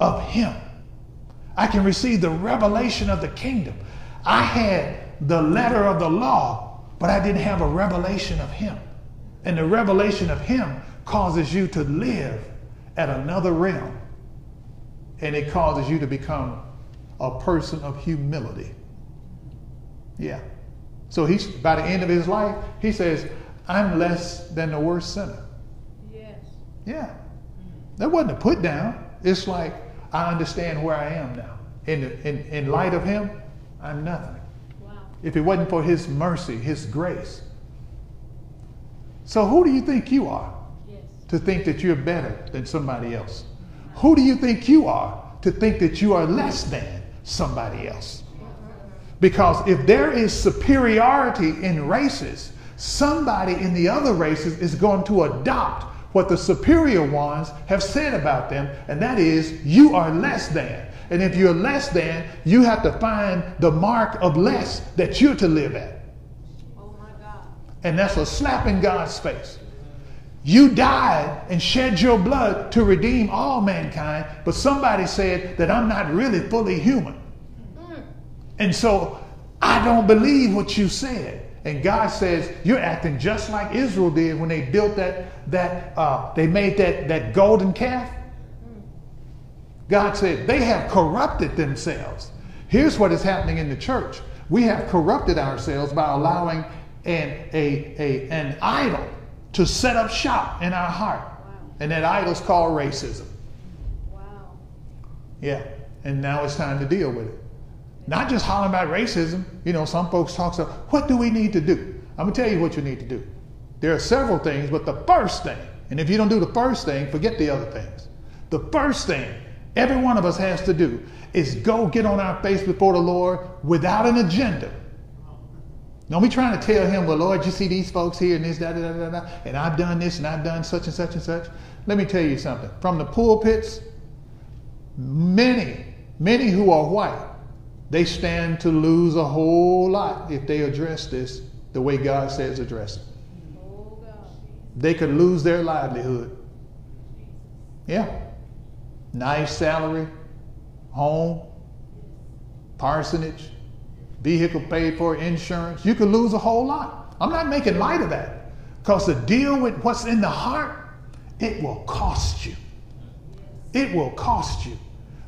of Him. I can receive the revelation of the kingdom. I had the letter of the law, but I didn't have a revelation of Him. And the revelation of Him causes you to live at another realm. And it causes you to become a person of humility. Yeah. So he's by the end of his life, he says, I'm less than the worst sinner. Yes. Yeah. That wasn't a put down. It's like I understand where I am now. In, in, in light of him, I'm nothing. Wow. If it wasn't for his mercy, his grace. So who do you think you are? Yes. to think that you're better than somebody else? Who do you think you are to think that you are less than somebody else? Because if there is superiority in races, somebody in the other races is going to adopt what the superior ones have said about them, and that is, you are less than. And if you're less than, you have to find the mark of less that you're to live at. Oh my God. And that's a slap in God's face. You died and shed your blood to redeem all mankind, but somebody said that I'm not really fully human. And so I don't believe what you said. And God says, You're acting just like Israel did when they built that, that uh, they made that, that golden calf. God said, They have corrupted themselves. Here's what is happening in the church we have corrupted ourselves by allowing an, a, a, an idol to set up shop in our heart. And that idol's called racism. Wow. Yeah. And now it's time to deal with it. Not just hollering about racism. You know, some folks talk about what do we need to do? I'm gonna tell you what you need to do. There are several things, but the first thing, and if you don't do the first thing, forget the other things. The first thing every one of us has to do is go get on our face before the Lord without an agenda. Don't be trying to tell him, well, Lord, you see these folks here and this, da, da, da, da, da, and I've done this and I've done such and such and such. Let me tell you something. From the pulpits, many, many who are white, they stand to lose a whole lot if they address this the way God says address it. They could lose their livelihood. Yeah. Nice salary, home, parsonage, vehicle paid for, insurance. You could lose a whole lot. I'm not making light of that. Because to deal with what's in the heart, it will cost you. It will cost you.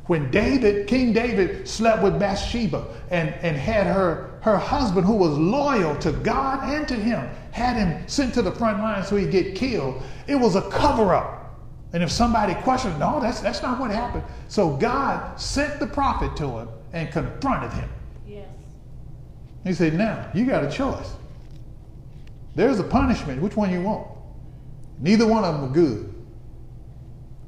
When David, King David, slept with Bathsheba and, and had her, her husband, who was loyal to God and to him, had him sent to the front line so he'd get killed, it was a cover up. And if somebody questioned, no, that's, that's not what happened. So God sent the prophet to him and confronted him. He said, now, you got a choice. There's a punishment. Which one you want? Neither one of them are good.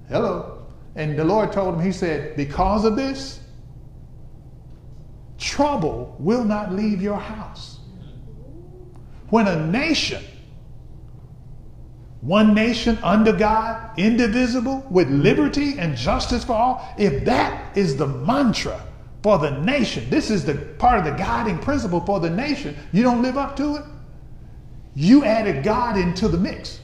Hello. And the Lord told him, He said, because of this, trouble will not leave your house. When a nation one nation under God, indivisible, with liberty and justice for all, if that is the mantra for the nation, this is the part of the guiding principle for the nation, you don't live up to it, you added God into the mix.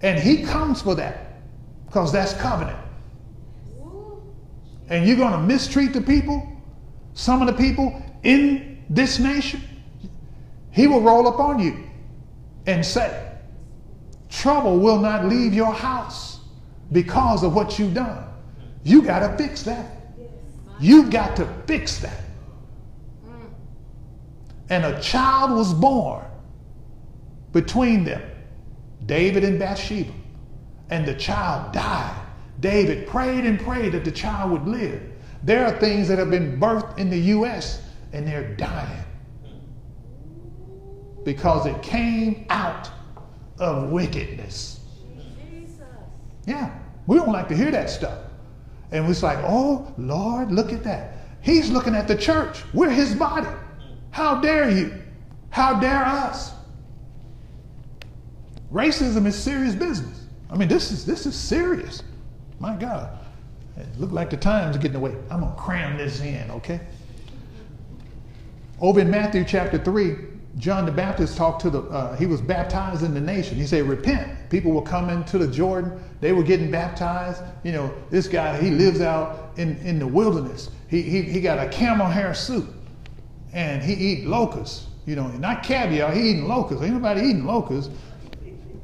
And He comes for that because that's covenant. And you're going to mistreat the people, some of the people in this nation, He will roll up on you and say, Trouble will not leave your house because of what you've done. You got to fix that. You've got to fix that. And a child was born between them, David and Bathsheba, and the child died. David prayed and prayed that the child would live. There are things that have been birthed in the U.S. and they're dying because it came out of wickedness. Yeah, we don't like to hear that stuff. And it's like, oh, Lord, look at that. He's looking at the church. We're his body. How dare you? How dare us? Racism is serious business. I mean, this is this is serious. My God. It looked like the time's getting away. I'm gonna cram this in, okay? Over in Matthew chapter 3, John the Baptist talked to the, uh, he was baptized in the nation. He said, repent. People were coming to the Jordan. They were getting baptized. You know, this guy, he lives out in, in the wilderness. He, he, he got a camel hair suit and he eat locusts. You know, not caviar, he eating locusts. Ain't nobody eating locusts.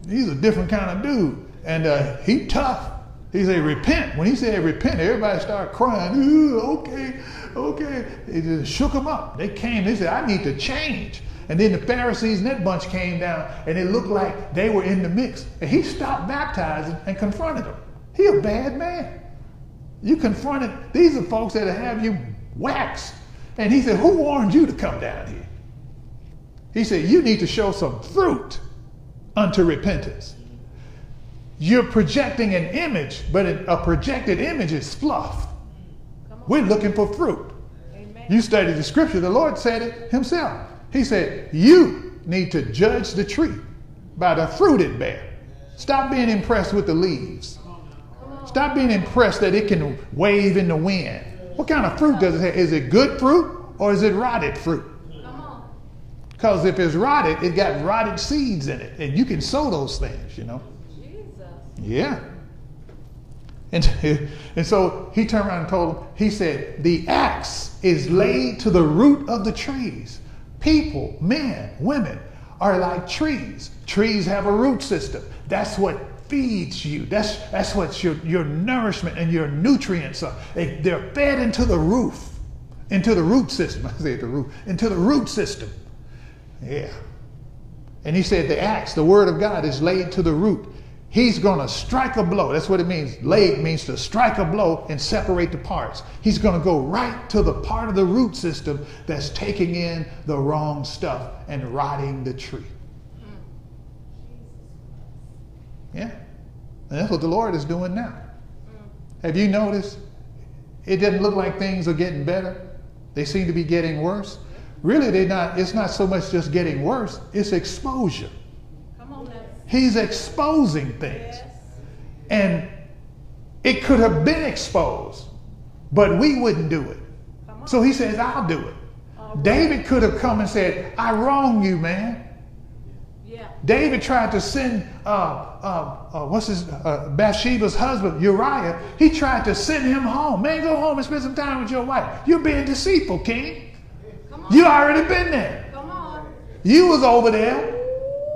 He's a different kind of dude. And uh, he tough. He said, repent. When he said repent, everybody started crying. Okay, okay. He just shook them up. They came, they said, I need to change. And then the Pharisees and that bunch came down, and it looked like they were in the mix. And he stopped baptizing and confronted them. He a bad man. You confronted, these are folks that have you waxed. And he said, Who warned you to come down here? He said, You need to show some fruit unto repentance. You're projecting an image, but a projected image is fluff. We're looking for fruit. Amen. You study the scripture, the Lord said it himself. He said, You need to judge the tree by the fruit it bears. Stop being impressed with the leaves. Stop being impressed that it can wave in the wind. What kind of fruit does it have? Is it good fruit or is it rotted fruit? Because if it's rotted, it got rotted seeds in it, and you can sow those things, you know. Jesus. Yeah. And, and so he turned around and told him, he said, The axe is laid to the root of the trees. People, men, women are like trees. Trees have a root system. That's what feeds you. That's, that's what your, your nourishment and your nutrients are. They, they're fed into the roof, into the root system. I say the roof, into the root system. Yeah. And he said the axe, the word of God, is laid to the root. He's going to strike a blow. That's what it means. Lay means to strike a blow and separate the parts. He's going to go right to the part of the root system that's taking in the wrong stuff and rotting the tree. Yeah. And that's what the Lord is doing now. Have you noticed? It doesn't look like things are getting better. They seem to be getting worse. Really, they're not, it's not so much just getting worse, it's exposure. He's exposing things. And it could have been exposed, but we wouldn't do it. So he says, I'll do it. David could have come and said, I wrong you, man. Yeah. David tried to send uh, uh, uh, what's his uh, Bathsheba's husband Uriah. He tried to send him home. Man, go home and spend some time with your wife. You're being deceitful, King. You already been there. You was over there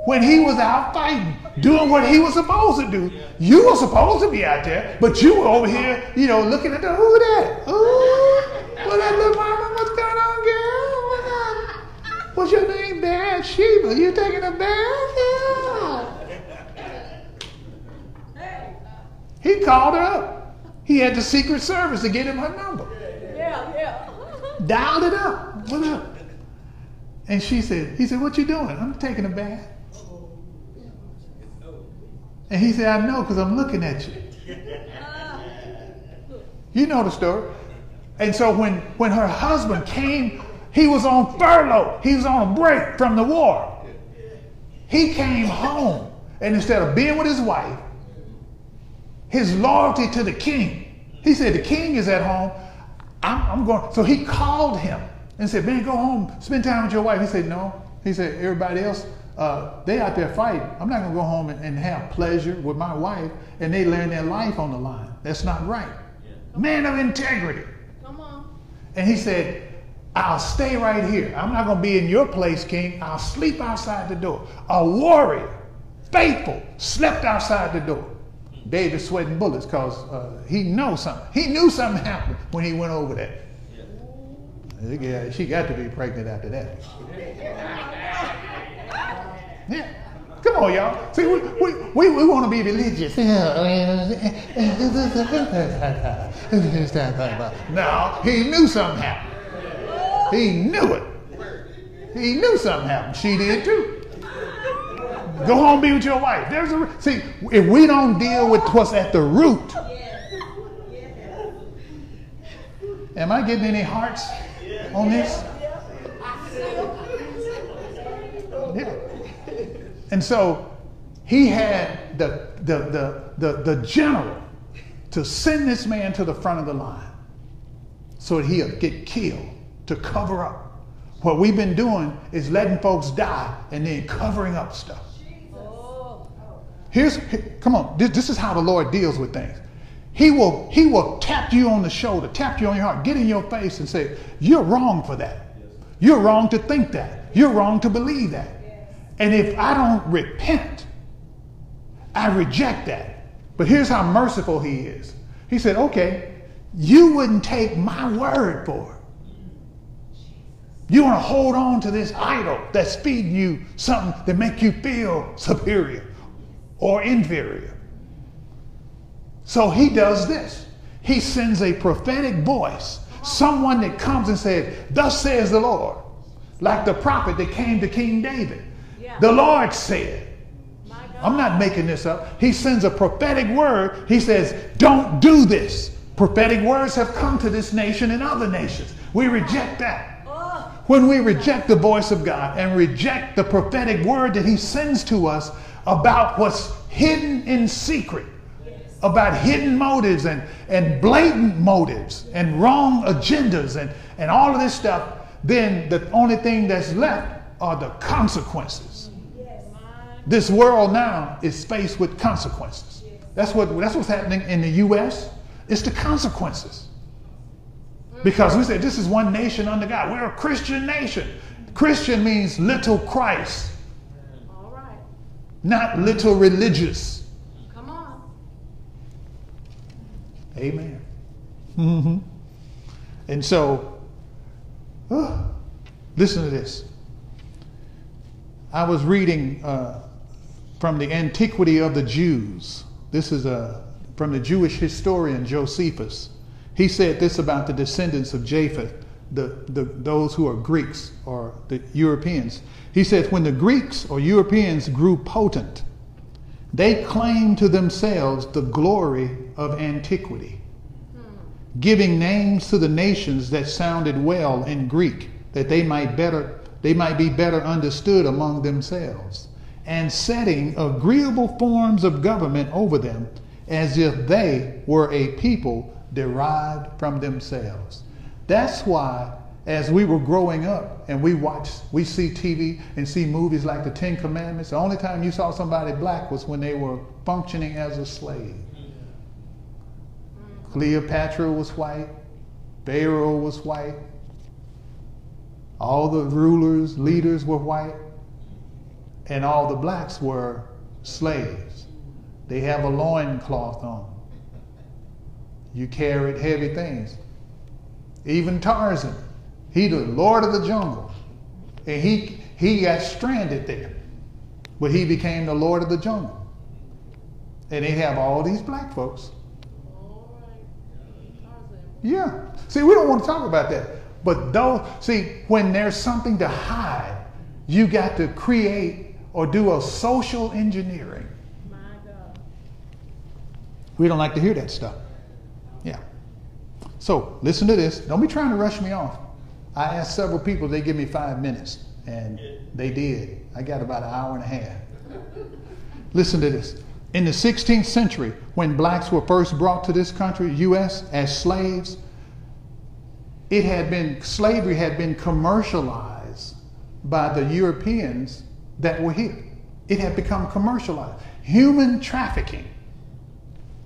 when he was out fighting, doing what he was supposed to do. You were supposed to be out there, but you were over here, you know, looking at the who that? Ooh, what that little mama? What's going on, girl? What's, your name, Bathsheba? You taking a bath? He called her up. He had the Secret Service to get him her number. Yeah, yeah. Dialed it up. What up? And she said, he said, what you doing? I'm taking a bath. And he said, I know because I'm looking at you. You know the story. And so when, when her husband came, he was on furlough. He was on a break from the war. He came home. And instead of being with his wife, his loyalty to the king, he said, The king is at home. I'm, I'm going. So he called him and said, Man, go home, spend time with your wife. He said, No. He said, Everybody else, uh, they out there fighting. I'm not going to go home and, and, have pleasure with my wife and they laying their life on the line. That's not right. Yeah. Man of integrity. Come on. And he said, I'll stay right here. I'm not going to be in your place, King. I'll sleep outside the door. A warrior, faithful, slept outside the door. David sweating bullets because uh, he knows something. He knew something happened when he went over there. Yeah. She got to be pregnant after that. Yeah. Come on, y'all. See, we, we, we, we want to be religious. Oh, no, he knew something happened. He knew it. He knew something happened. She did too. Go home, be with your wife. There's a see. If we don't deal with what's at the root, am I getting any hearts on this? Yeah. And so he had the, the, the, the, the general to send this man to the front of the line so that he'll get killed to cover up. What we've been doing is letting folks die and then covering up stuff. Here's, come on, this, this is how the Lord deals with things. He will, he will tap you on the shoulder, tap you on your heart, get in your face and say, You're wrong for that. You're wrong to think that. You're wrong to believe that. And if I don't repent, I reject that. But here's how merciful he is. He said, okay, you wouldn't take my word for it. You want to hold on to this idol that's feeding you something that make you feel superior or inferior. So he does this. He sends a prophetic voice, someone that comes and says, Thus says the Lord, like the prophet that came to King David. The Lord said, I'm not making this up. He sends a prophetic word. He says, Don't do this. Prophetic words have come to this nation and other nations. We reject that. Oh. When we reject the voice of God and reject the prophetic word that He sends to us about what's hidden in secret, about hidden motives and, and blatant motives and wrong agendas and, and all of this stuff, then the only thing that's left are the consequences. This world now is faced with consequences. That's what that's what's happening in the US. It's the consequences. Because we said this is one nation under God. We're a Christian nation. Christian means little Christ. All right. Not little religious. Come on. Amen. Mm-hmm. And so, uh, listen to this. I was reading uh, from the antiquity of the Jews. This is a, from the Jewish historian Josephus. He said this about the descendants of Japheth, the, the, those who are Greeks or the Europeans. He says, when the Greeks or Europeans grew potent, they claimed to themselves the glory of antiquity, giving names to the nations that sounded well in Greek, that they might better they might be better understood among themselves, and setting agreeable forms of government over them, as if they were a people derived from themselves. That's why as we were growing up and we watch, we see TV and see movies like the Ten Commandments, the only time you saw somebody black was when they were functioning as a slave. Cleopatra was white, Pharaoh was white, all the rulers, leaders were white, and all the blacks were slaves. They have a loincloth on. You carried heavy things. Even Tarzan, he the Lord of the jungle. And he, he got stranded there. But he became the Lord of the jungle. And they have all these black folks. Yeah. See, we don't want to talk about that. But though, see, when there's something to hide, you got to create or do a social engineering. We don't like to hear that stuff. Yeah. So listen to this. Don't be trying to rush me off. I asked several people, they give me five minutes, and they did. I got about an hour and a half. Listen to this. In the 16th century, when blacks were first brought to this country, U.S., as slaves, it had been, slavery had been commercialized by the Europeans that were here. It had become commercialized. Human trafficking.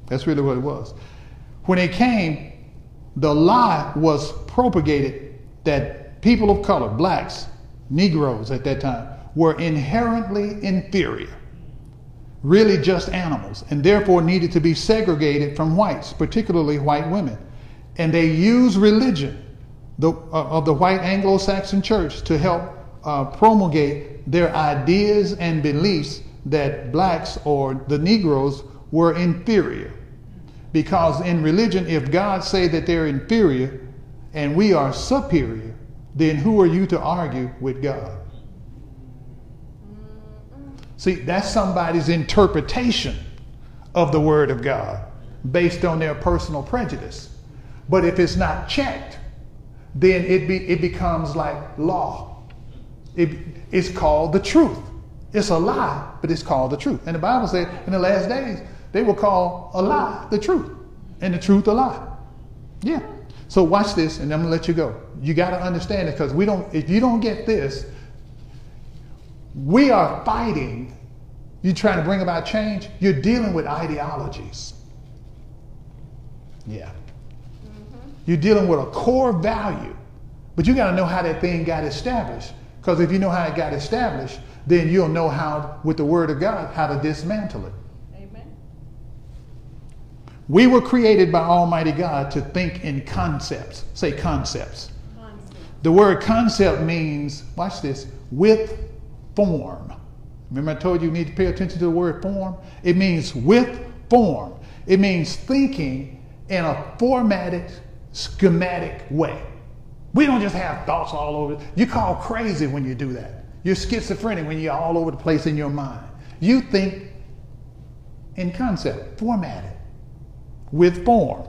That's really what it was. When it came, the lie was propagated that people of color, blacks, Negroes at that time, were inherently inferior, really just animals, and therefore needed to be segregated from whites, particularly white women. And they used religion the, uh, of the white Anglo Saxon church to help uh, promulgate their ideas and beliefs that blacks or the Negroes were inferior. Because in religion, if God say that they're inferior and we are superior, then who are you to argue with God? See, that's somebody's interpretation of the Word of God based on their personal prejudice. But if it's not checked, then it, be, it becomes like law. It, it's called the truth. It's a lie, but it's called the truth. And the Bible said in the last days, they will call a lie the truth, and the truth a lie. Yeah. So watch this, and I'm gonna let you go. You got to understand it because we don't. If you don't get this, we are fighting. You're trying to bring about change. You're dealing with ideologies. Yeah. Mm-hmm. You're dealing with a core value, but you got to know how that thing got established. Because if you know how it got established, then you'll know how, with the Word of God, how to dismantle it. Amen. We were created by Almighty God to think in concepts. Say concepts. Concept. The word concept means, watch this, with form. Remember, I told you you need to pay attention to the word form? It means with form. It means thinking in a formatted schematic way. We don't just have thoughts all over. You call crazy when you do that. You're schizophrenic when you're all over the place in your mind. You think in concept, formatted, with form.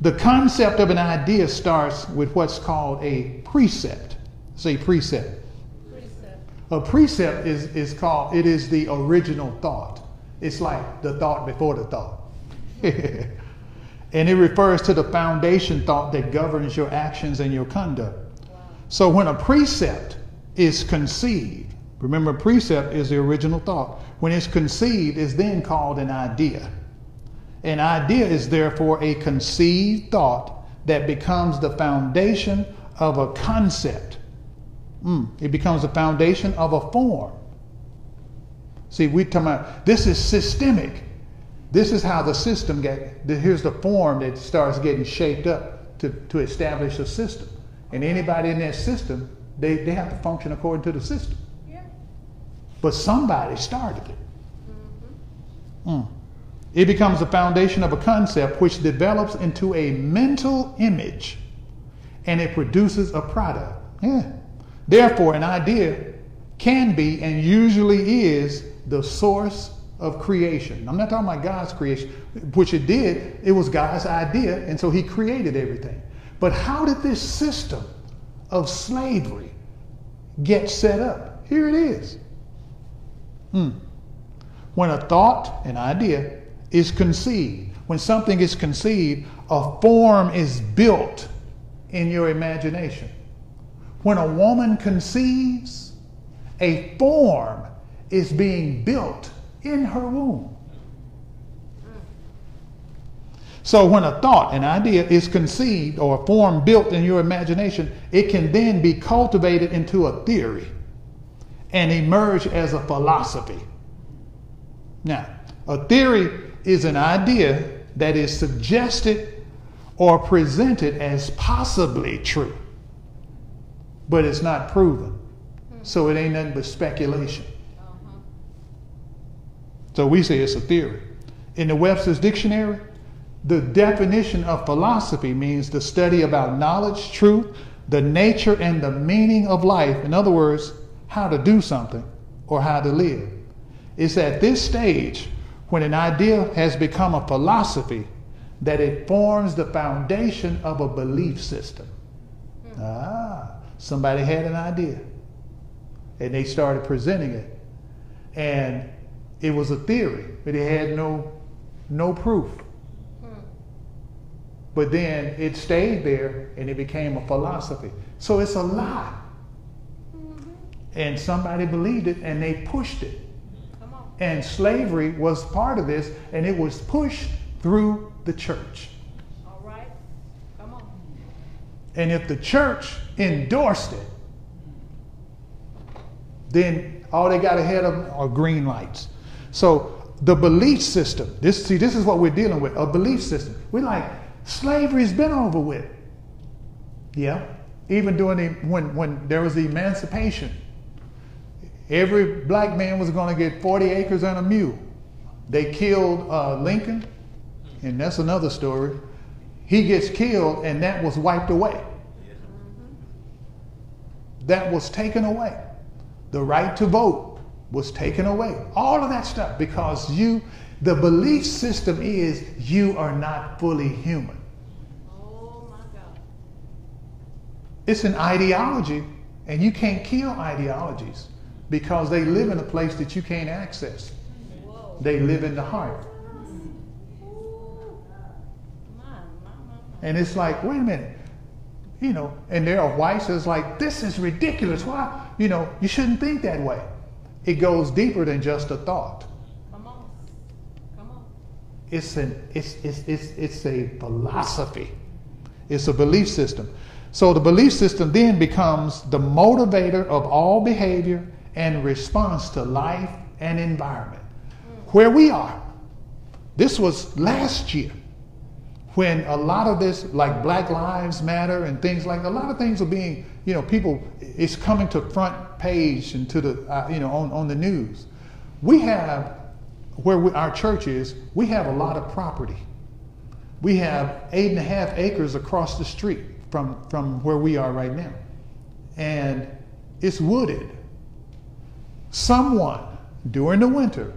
The concept of an idea starts with what's called a precept. Say precept. precept. A precept is, is called, it is the original thought. It's like the thought before the thought. And it refers to the foundation thought that governs your actions and your conduct. So when a precept is conceived, remember, precept is the original thought. When it's conceived, it's then called an idea. An idea is therefore a conceived thought that becomes the foundation of a concept. Mm, it becomes the foundation of a form. See, we talking about this is systemic. This is how the system get, here's the form that starts getting shaped up to, to establish a system. And anybody in that system, they, they have to function according to the system. Yeah. But somebody started it. Mm. It becomes the foundation of a concept which develops into a mental image and it produces a product. Yeah. Therefore, an idea can be and usually is the source of creation. I'm not talking about God's creation, which it did. It was God's idea, and so He created everything. But how did this system of slavery get set up? Here it is. Hmm. When a thought, an idea, is conceived, when something is conceived, a form is built in your imagination. When a woman conceives, a form is being built in her womb. So when a thought, an idea is conceived or a form built in your imagination, it can then be cultivated into a theory and emerge as a philosophy. Now, a theory is an idea that is suggested or presented as possibly true, but it's not proven. So it ain't nothing but speculation. So we say it's a theory. In the Webster's Dictionary, the definition of philosophy means the study about knowledge, truth, the nature and the meaning of life. In other words, how to do something or how to live. It's at this stage when an idea has become a philosophy that it forms the foundation of a belief system. Ah, somebody had an idea and they started presenting it. And it was a theory, but it had no no proof. But then it stayed there and it became a philosophy. So it's a lie. Mm-hmm. And somebody believed it and they pushed it. And slavery was part of this, and it was pushed through the church. All right. Come on. And if the church endorsed it, then all they got ahead of them are green lights. So the belief system, this see, this is what we're dealing with, a belief system. We're like, slavery's been over with. Yeah. Even during the when when there was the emancipation, every black man was going to get 40 acres and a mule. They killed uh, Lincoln, and that's another story. He gets killed, and that was wiped away. That was taken away. The right to vote was taken away. All of that stuff because you, the belief system is you are not fully human. Oh my God. It's an ideology, and you can't kill ideologies because they live in a place that you can't access. Whoa. They live in the heart. And it's like, wait a minute. You know, and there are whites that's like, this is ridiculous. Why? You know, you shouldn't think that way. It goes deeper than just a thought. Come on. Come on. It's an it's it's it's, it's a philosophy. It's a belief system. So the belief system then becomes the motivator of all behavior and response to life and environment. Mm. Where we are. This was last year when a lot of this, like Black Lives Matter and things like a lot of things are being, you know, people, it's coming to front page and to the, uh, you know, on, on the news. We have, where we, our church is, we have a lot of property. We have eight and a half acres across the street from, from where we are right now. And it's wooded. Someone during the winter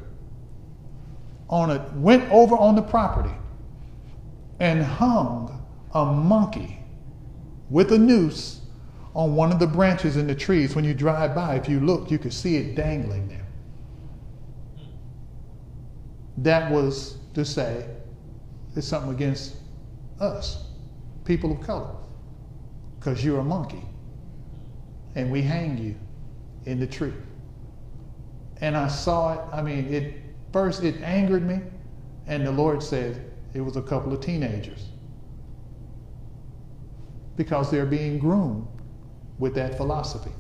on a, went over on the property and hung a monkey with a noose on one of the branches in the trees. When you drive by, if you look, you could see it dangling there. That was to say, it's something against us, people of color, because you're a monkey and we hang you in the tree. And I saw it, I mean, it first it angered me, and the Lord said, it was a couple of teenagers because they're being groomed with that philosophy.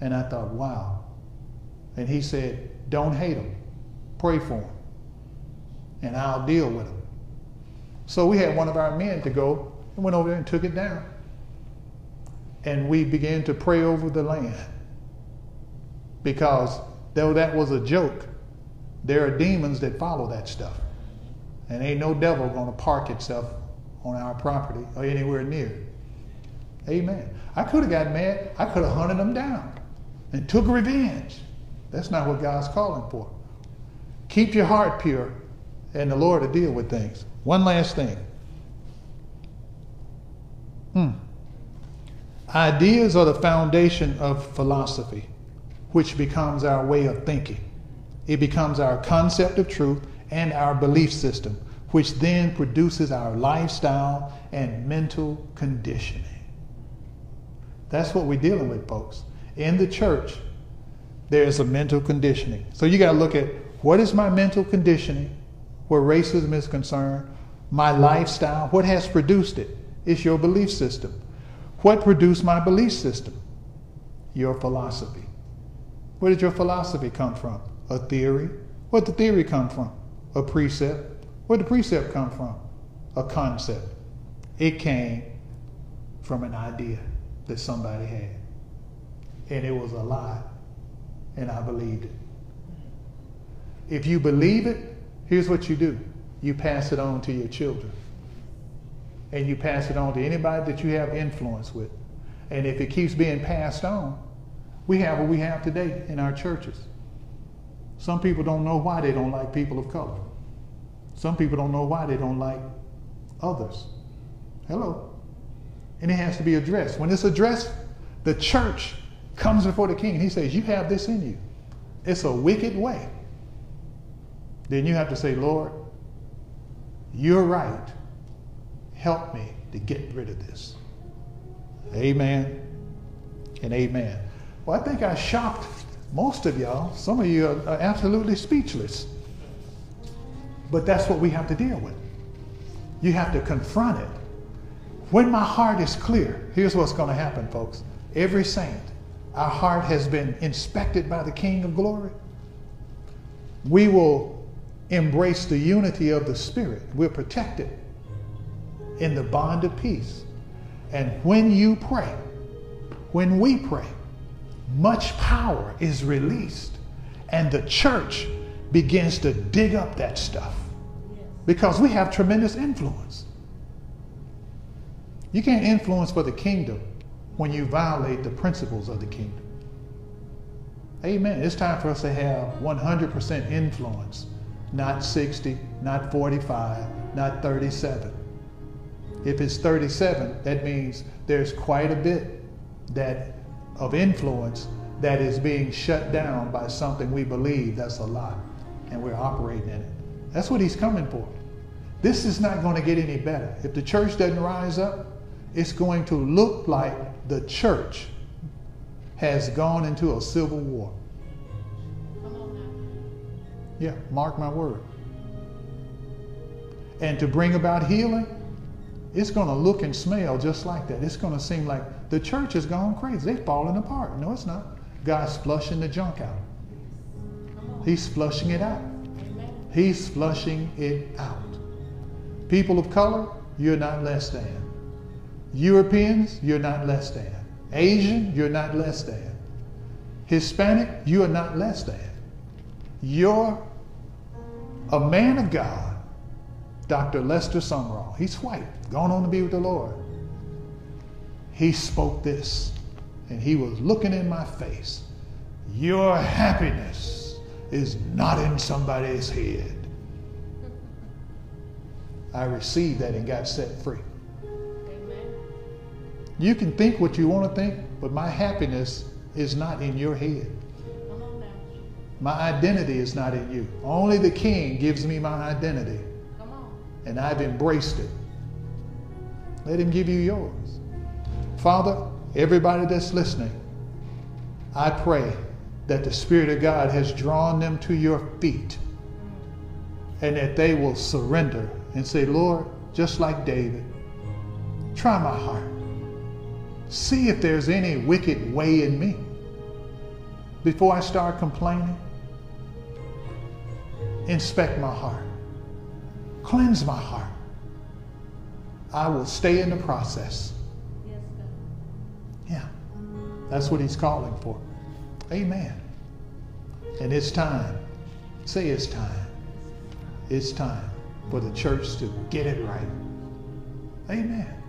And I thought, wow. And he said, don't hate them, pray for them, and I'll deal with them. So we had one of our men to go and went over there and took it down. And we began to pray over the land because though that was a joke, There are demons that follow that stuff. And ain't no devil going to park itself on our property or anywhere near. Amen. I could have got mad. I could have hunted them down and took revenge. That's not what God's calling for. Keep your heart pure, and the Lord will deal with things. One last thing. Hmm. Ideas are the foundation of philosophy, which becomes our way of thinking. It becomes our concept of truth and our belief system, which then produces our lifestyle and mental conditioning. That's what we're dealing with, folks. In the church, there's a mental conditioning. So you got to look at what is my mental conditioning where racism is concerned, my lifestyle, what has produced it? It's your belief system. What produced my belief system? Your philosophy. Where did your philosophy come from? A theory. Where did the theory come from? A precept. Where did the precept come from? A concept. It came from an idea that somebody had. And it was a lie. And I believed it. If you believe it, here's what you do you pass it on to your children. And you pass it on to anybody that you have influence with. And if it keeps being passed on, we have what we have today in our churches. Some people don't know why they don't like people of color. Some people don't know why they don't like others. Hello. And it has to be addressed. When it's addressed, the church comes before the king. and He says, You have this in you. It's a wicked way. Then you have to say, Lord, you're right. Help me to get rid of this. Amen and amen. Well, I think I shocked most of y'all. Some of you are, are absolutely speechless. But that's what we have to deal with. You have to confront it. When my heart is clear, here's what's going to happen, folks. Every saint, our heart has been inspected by the King of glory. We will embrace the unity of the Spirit. We're protected in the bond of peace. And when you pray, when we pray, much power is released, and the church begins to dig up that stuff because we have tremendous influence. You can't influence for the kingdom when you violate the principles of the kingdom. Amen. It's time for us to have 100% influence, not 60, not 45, not 37. If it's 37, that means there's quite a bit that of influence that is being shut down by something we believe that's a lie and we're operating in it. That's what he's coming for. This is not going to get any better. If the church doesn't rise up, it's going to look like the church has gone into a civil war. Yeah, mark my word. And to bring about healing, it's going to look and smell just like that. It's going to seem like the church has gone crazy. They're falling apart. No, it's not. God's flushing the junk out. He's flushing it out. He's flushing it out. People of color, you're not less than. Europeans, you're not less than. Asian, you're not less than. Hispanic, you are not less than. You're a man of God, Dr. Lester Sumrall. He's white, gone on to be with the Lord. He spoke this, and he was looking in my face. Your happiness is not in somebody's head. I received that and got set free. You can think what you want to think, but my happiness is not in your head. My identity is not in you. Only the King gives me my identity. And I've embraced it. Let Him give you yours. Father, everybody that's listening, I pray that the Spirit of God has drawn them to your feet and that they will surrender and say, Lord, just like David, try my heart. See if there's any wicked way in me. Before I start complaining, inspect my heart, cleanse my heart. I will stay in the process. Yeah, that's what he's calling for. Amen. And it's time Say it's time. It's time for the church to get it right. Amen.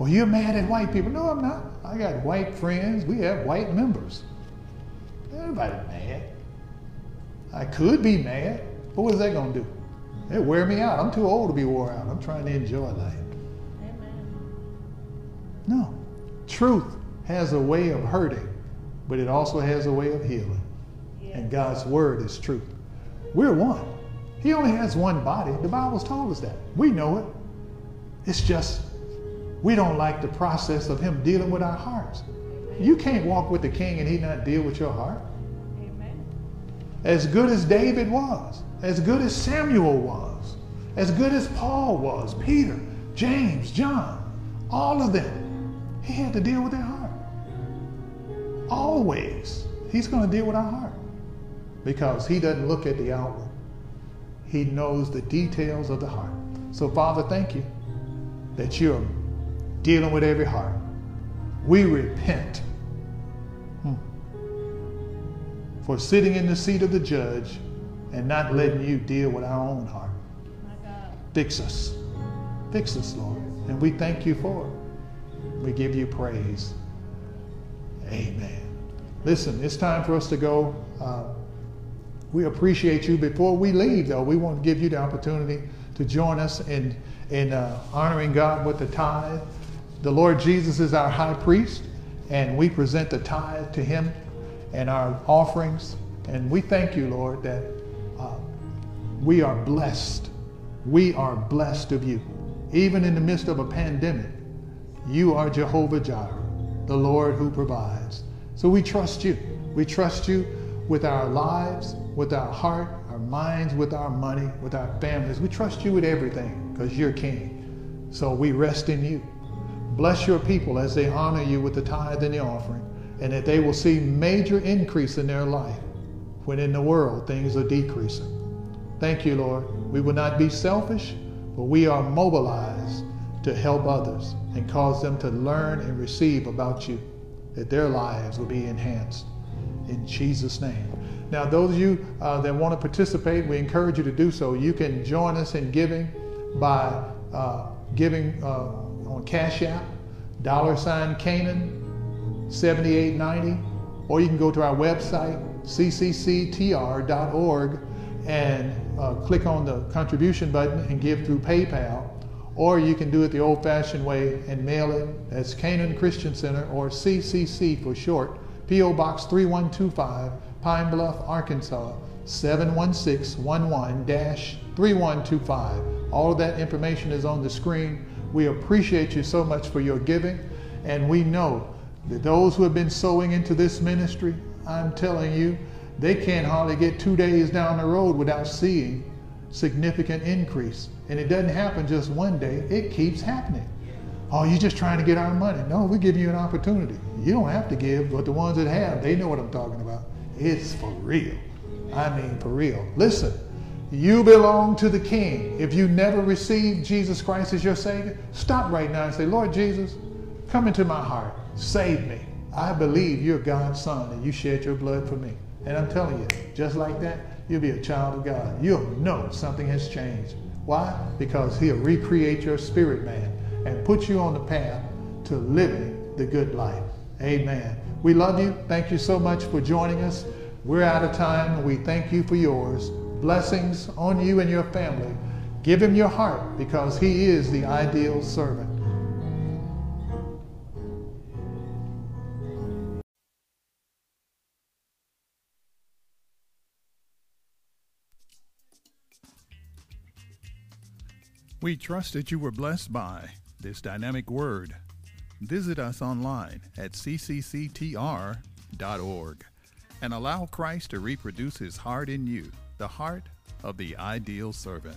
Well, you're mad at white people. No, I'm not. I got white friends. We have white members. Everybody mad. I could be mad, but what is that going to do? It wear me out. I'm too old to be wore out. I'm trying to enjoy life. Amen. No. Truth has a way of hurting, but it also has a way of healing. Yes. And God's word is truth. We're one. He only has one body. The Bible's told us that. We know it. It's just we don't like the process of him dealing with our hearts. You can't walk with the king and he not deal with your heart. Amen. As good as David was, as good as Samuel was, as good as Paul was, Peter, James, John, all of them, he had to deal with their heart. Always, he's going to deal with our heart because he doesn't look at the outward. He knows the details of the heart. So, Father, thank you that you're dealing with every heart. We repent hmm, for sitting in the seat of the judge and not letting you deal with our own heart. Fix us. Fix us, Lord. And we thank you for it. We give you praise. Amen. Listen, it's time for us to go. Uh, we appreciate you. Before we leave, though, we want to give you the opportunity to join us in, in uh, honoring God with the tithe. The Lord Jesus is our high priest, and we present the tithe to him and our offerings. And we thank you, Lord, that uh, we are blessed. We are blessed of you. Even in the midst of a pandemic, you are Jehovah Jireh, the Lord who provides. So we trust you. We trust you with our lives, with our heart, our minds, with our money, with our families. We trust you with everything because you're King. So we rest in you. Bless your people as they honor you with the tithe and the offering, and that they will see major increase in their life when in the world things are decreasing. Thank you, Lord. We will not be selfish, but we are mobilized to help others and cause them to learn and receive about you, that their lives will be enhanced. In Jesus' name. Now, those of you uh, that want to participate, we encourage you to do so. You can join us in giving by uh, giving. Uh, on Cash App, dollar sign Canaan 7890, or you can go to our website, ccctr.org, and uh, click on the contribution button and give through PayPal. Or you can do it the old fashioned way and mail it as Canaan Christian Center or CCC for short, P.O. Box 3125, Pine Bluff, Arkansas 71611 3125. All of that information is on the screen. We appreciate you so much for your giving, and we know that those who have been sowing into this ministry, I'm telling you, they can't hardly get two days down the road without seeing significant increase. And it doesn't happen just one day, it keeps happening. Oh, you're just trying to get our money. No, we give you an opportunity. You don't have to give, but the ones that have, they know what I'm talking about. It's for real. I mean, for real. Listen, you belong to the King. If you never received Jesus Christ as your Savior, stop right now and say, Lord Jesus, come into my heart. Save me. I believe you're God's Son and you shed your blood for me. And I'm telling you, just like that, you'll be a child of God. You'll know something has changed. Why? Because He'll recreate your spirit man and put you on the path to living the good life. Amen. We love you. Thank you so much for joining us. We're out of time. We thank you for yours blessings on you and your family. Give him your heart because he is the ideal servant. We trust that you were blessed by this dynamic word. Visit us online at ccctr.org and allow Christ to reproduce his heart in you the heart of the ideal servant.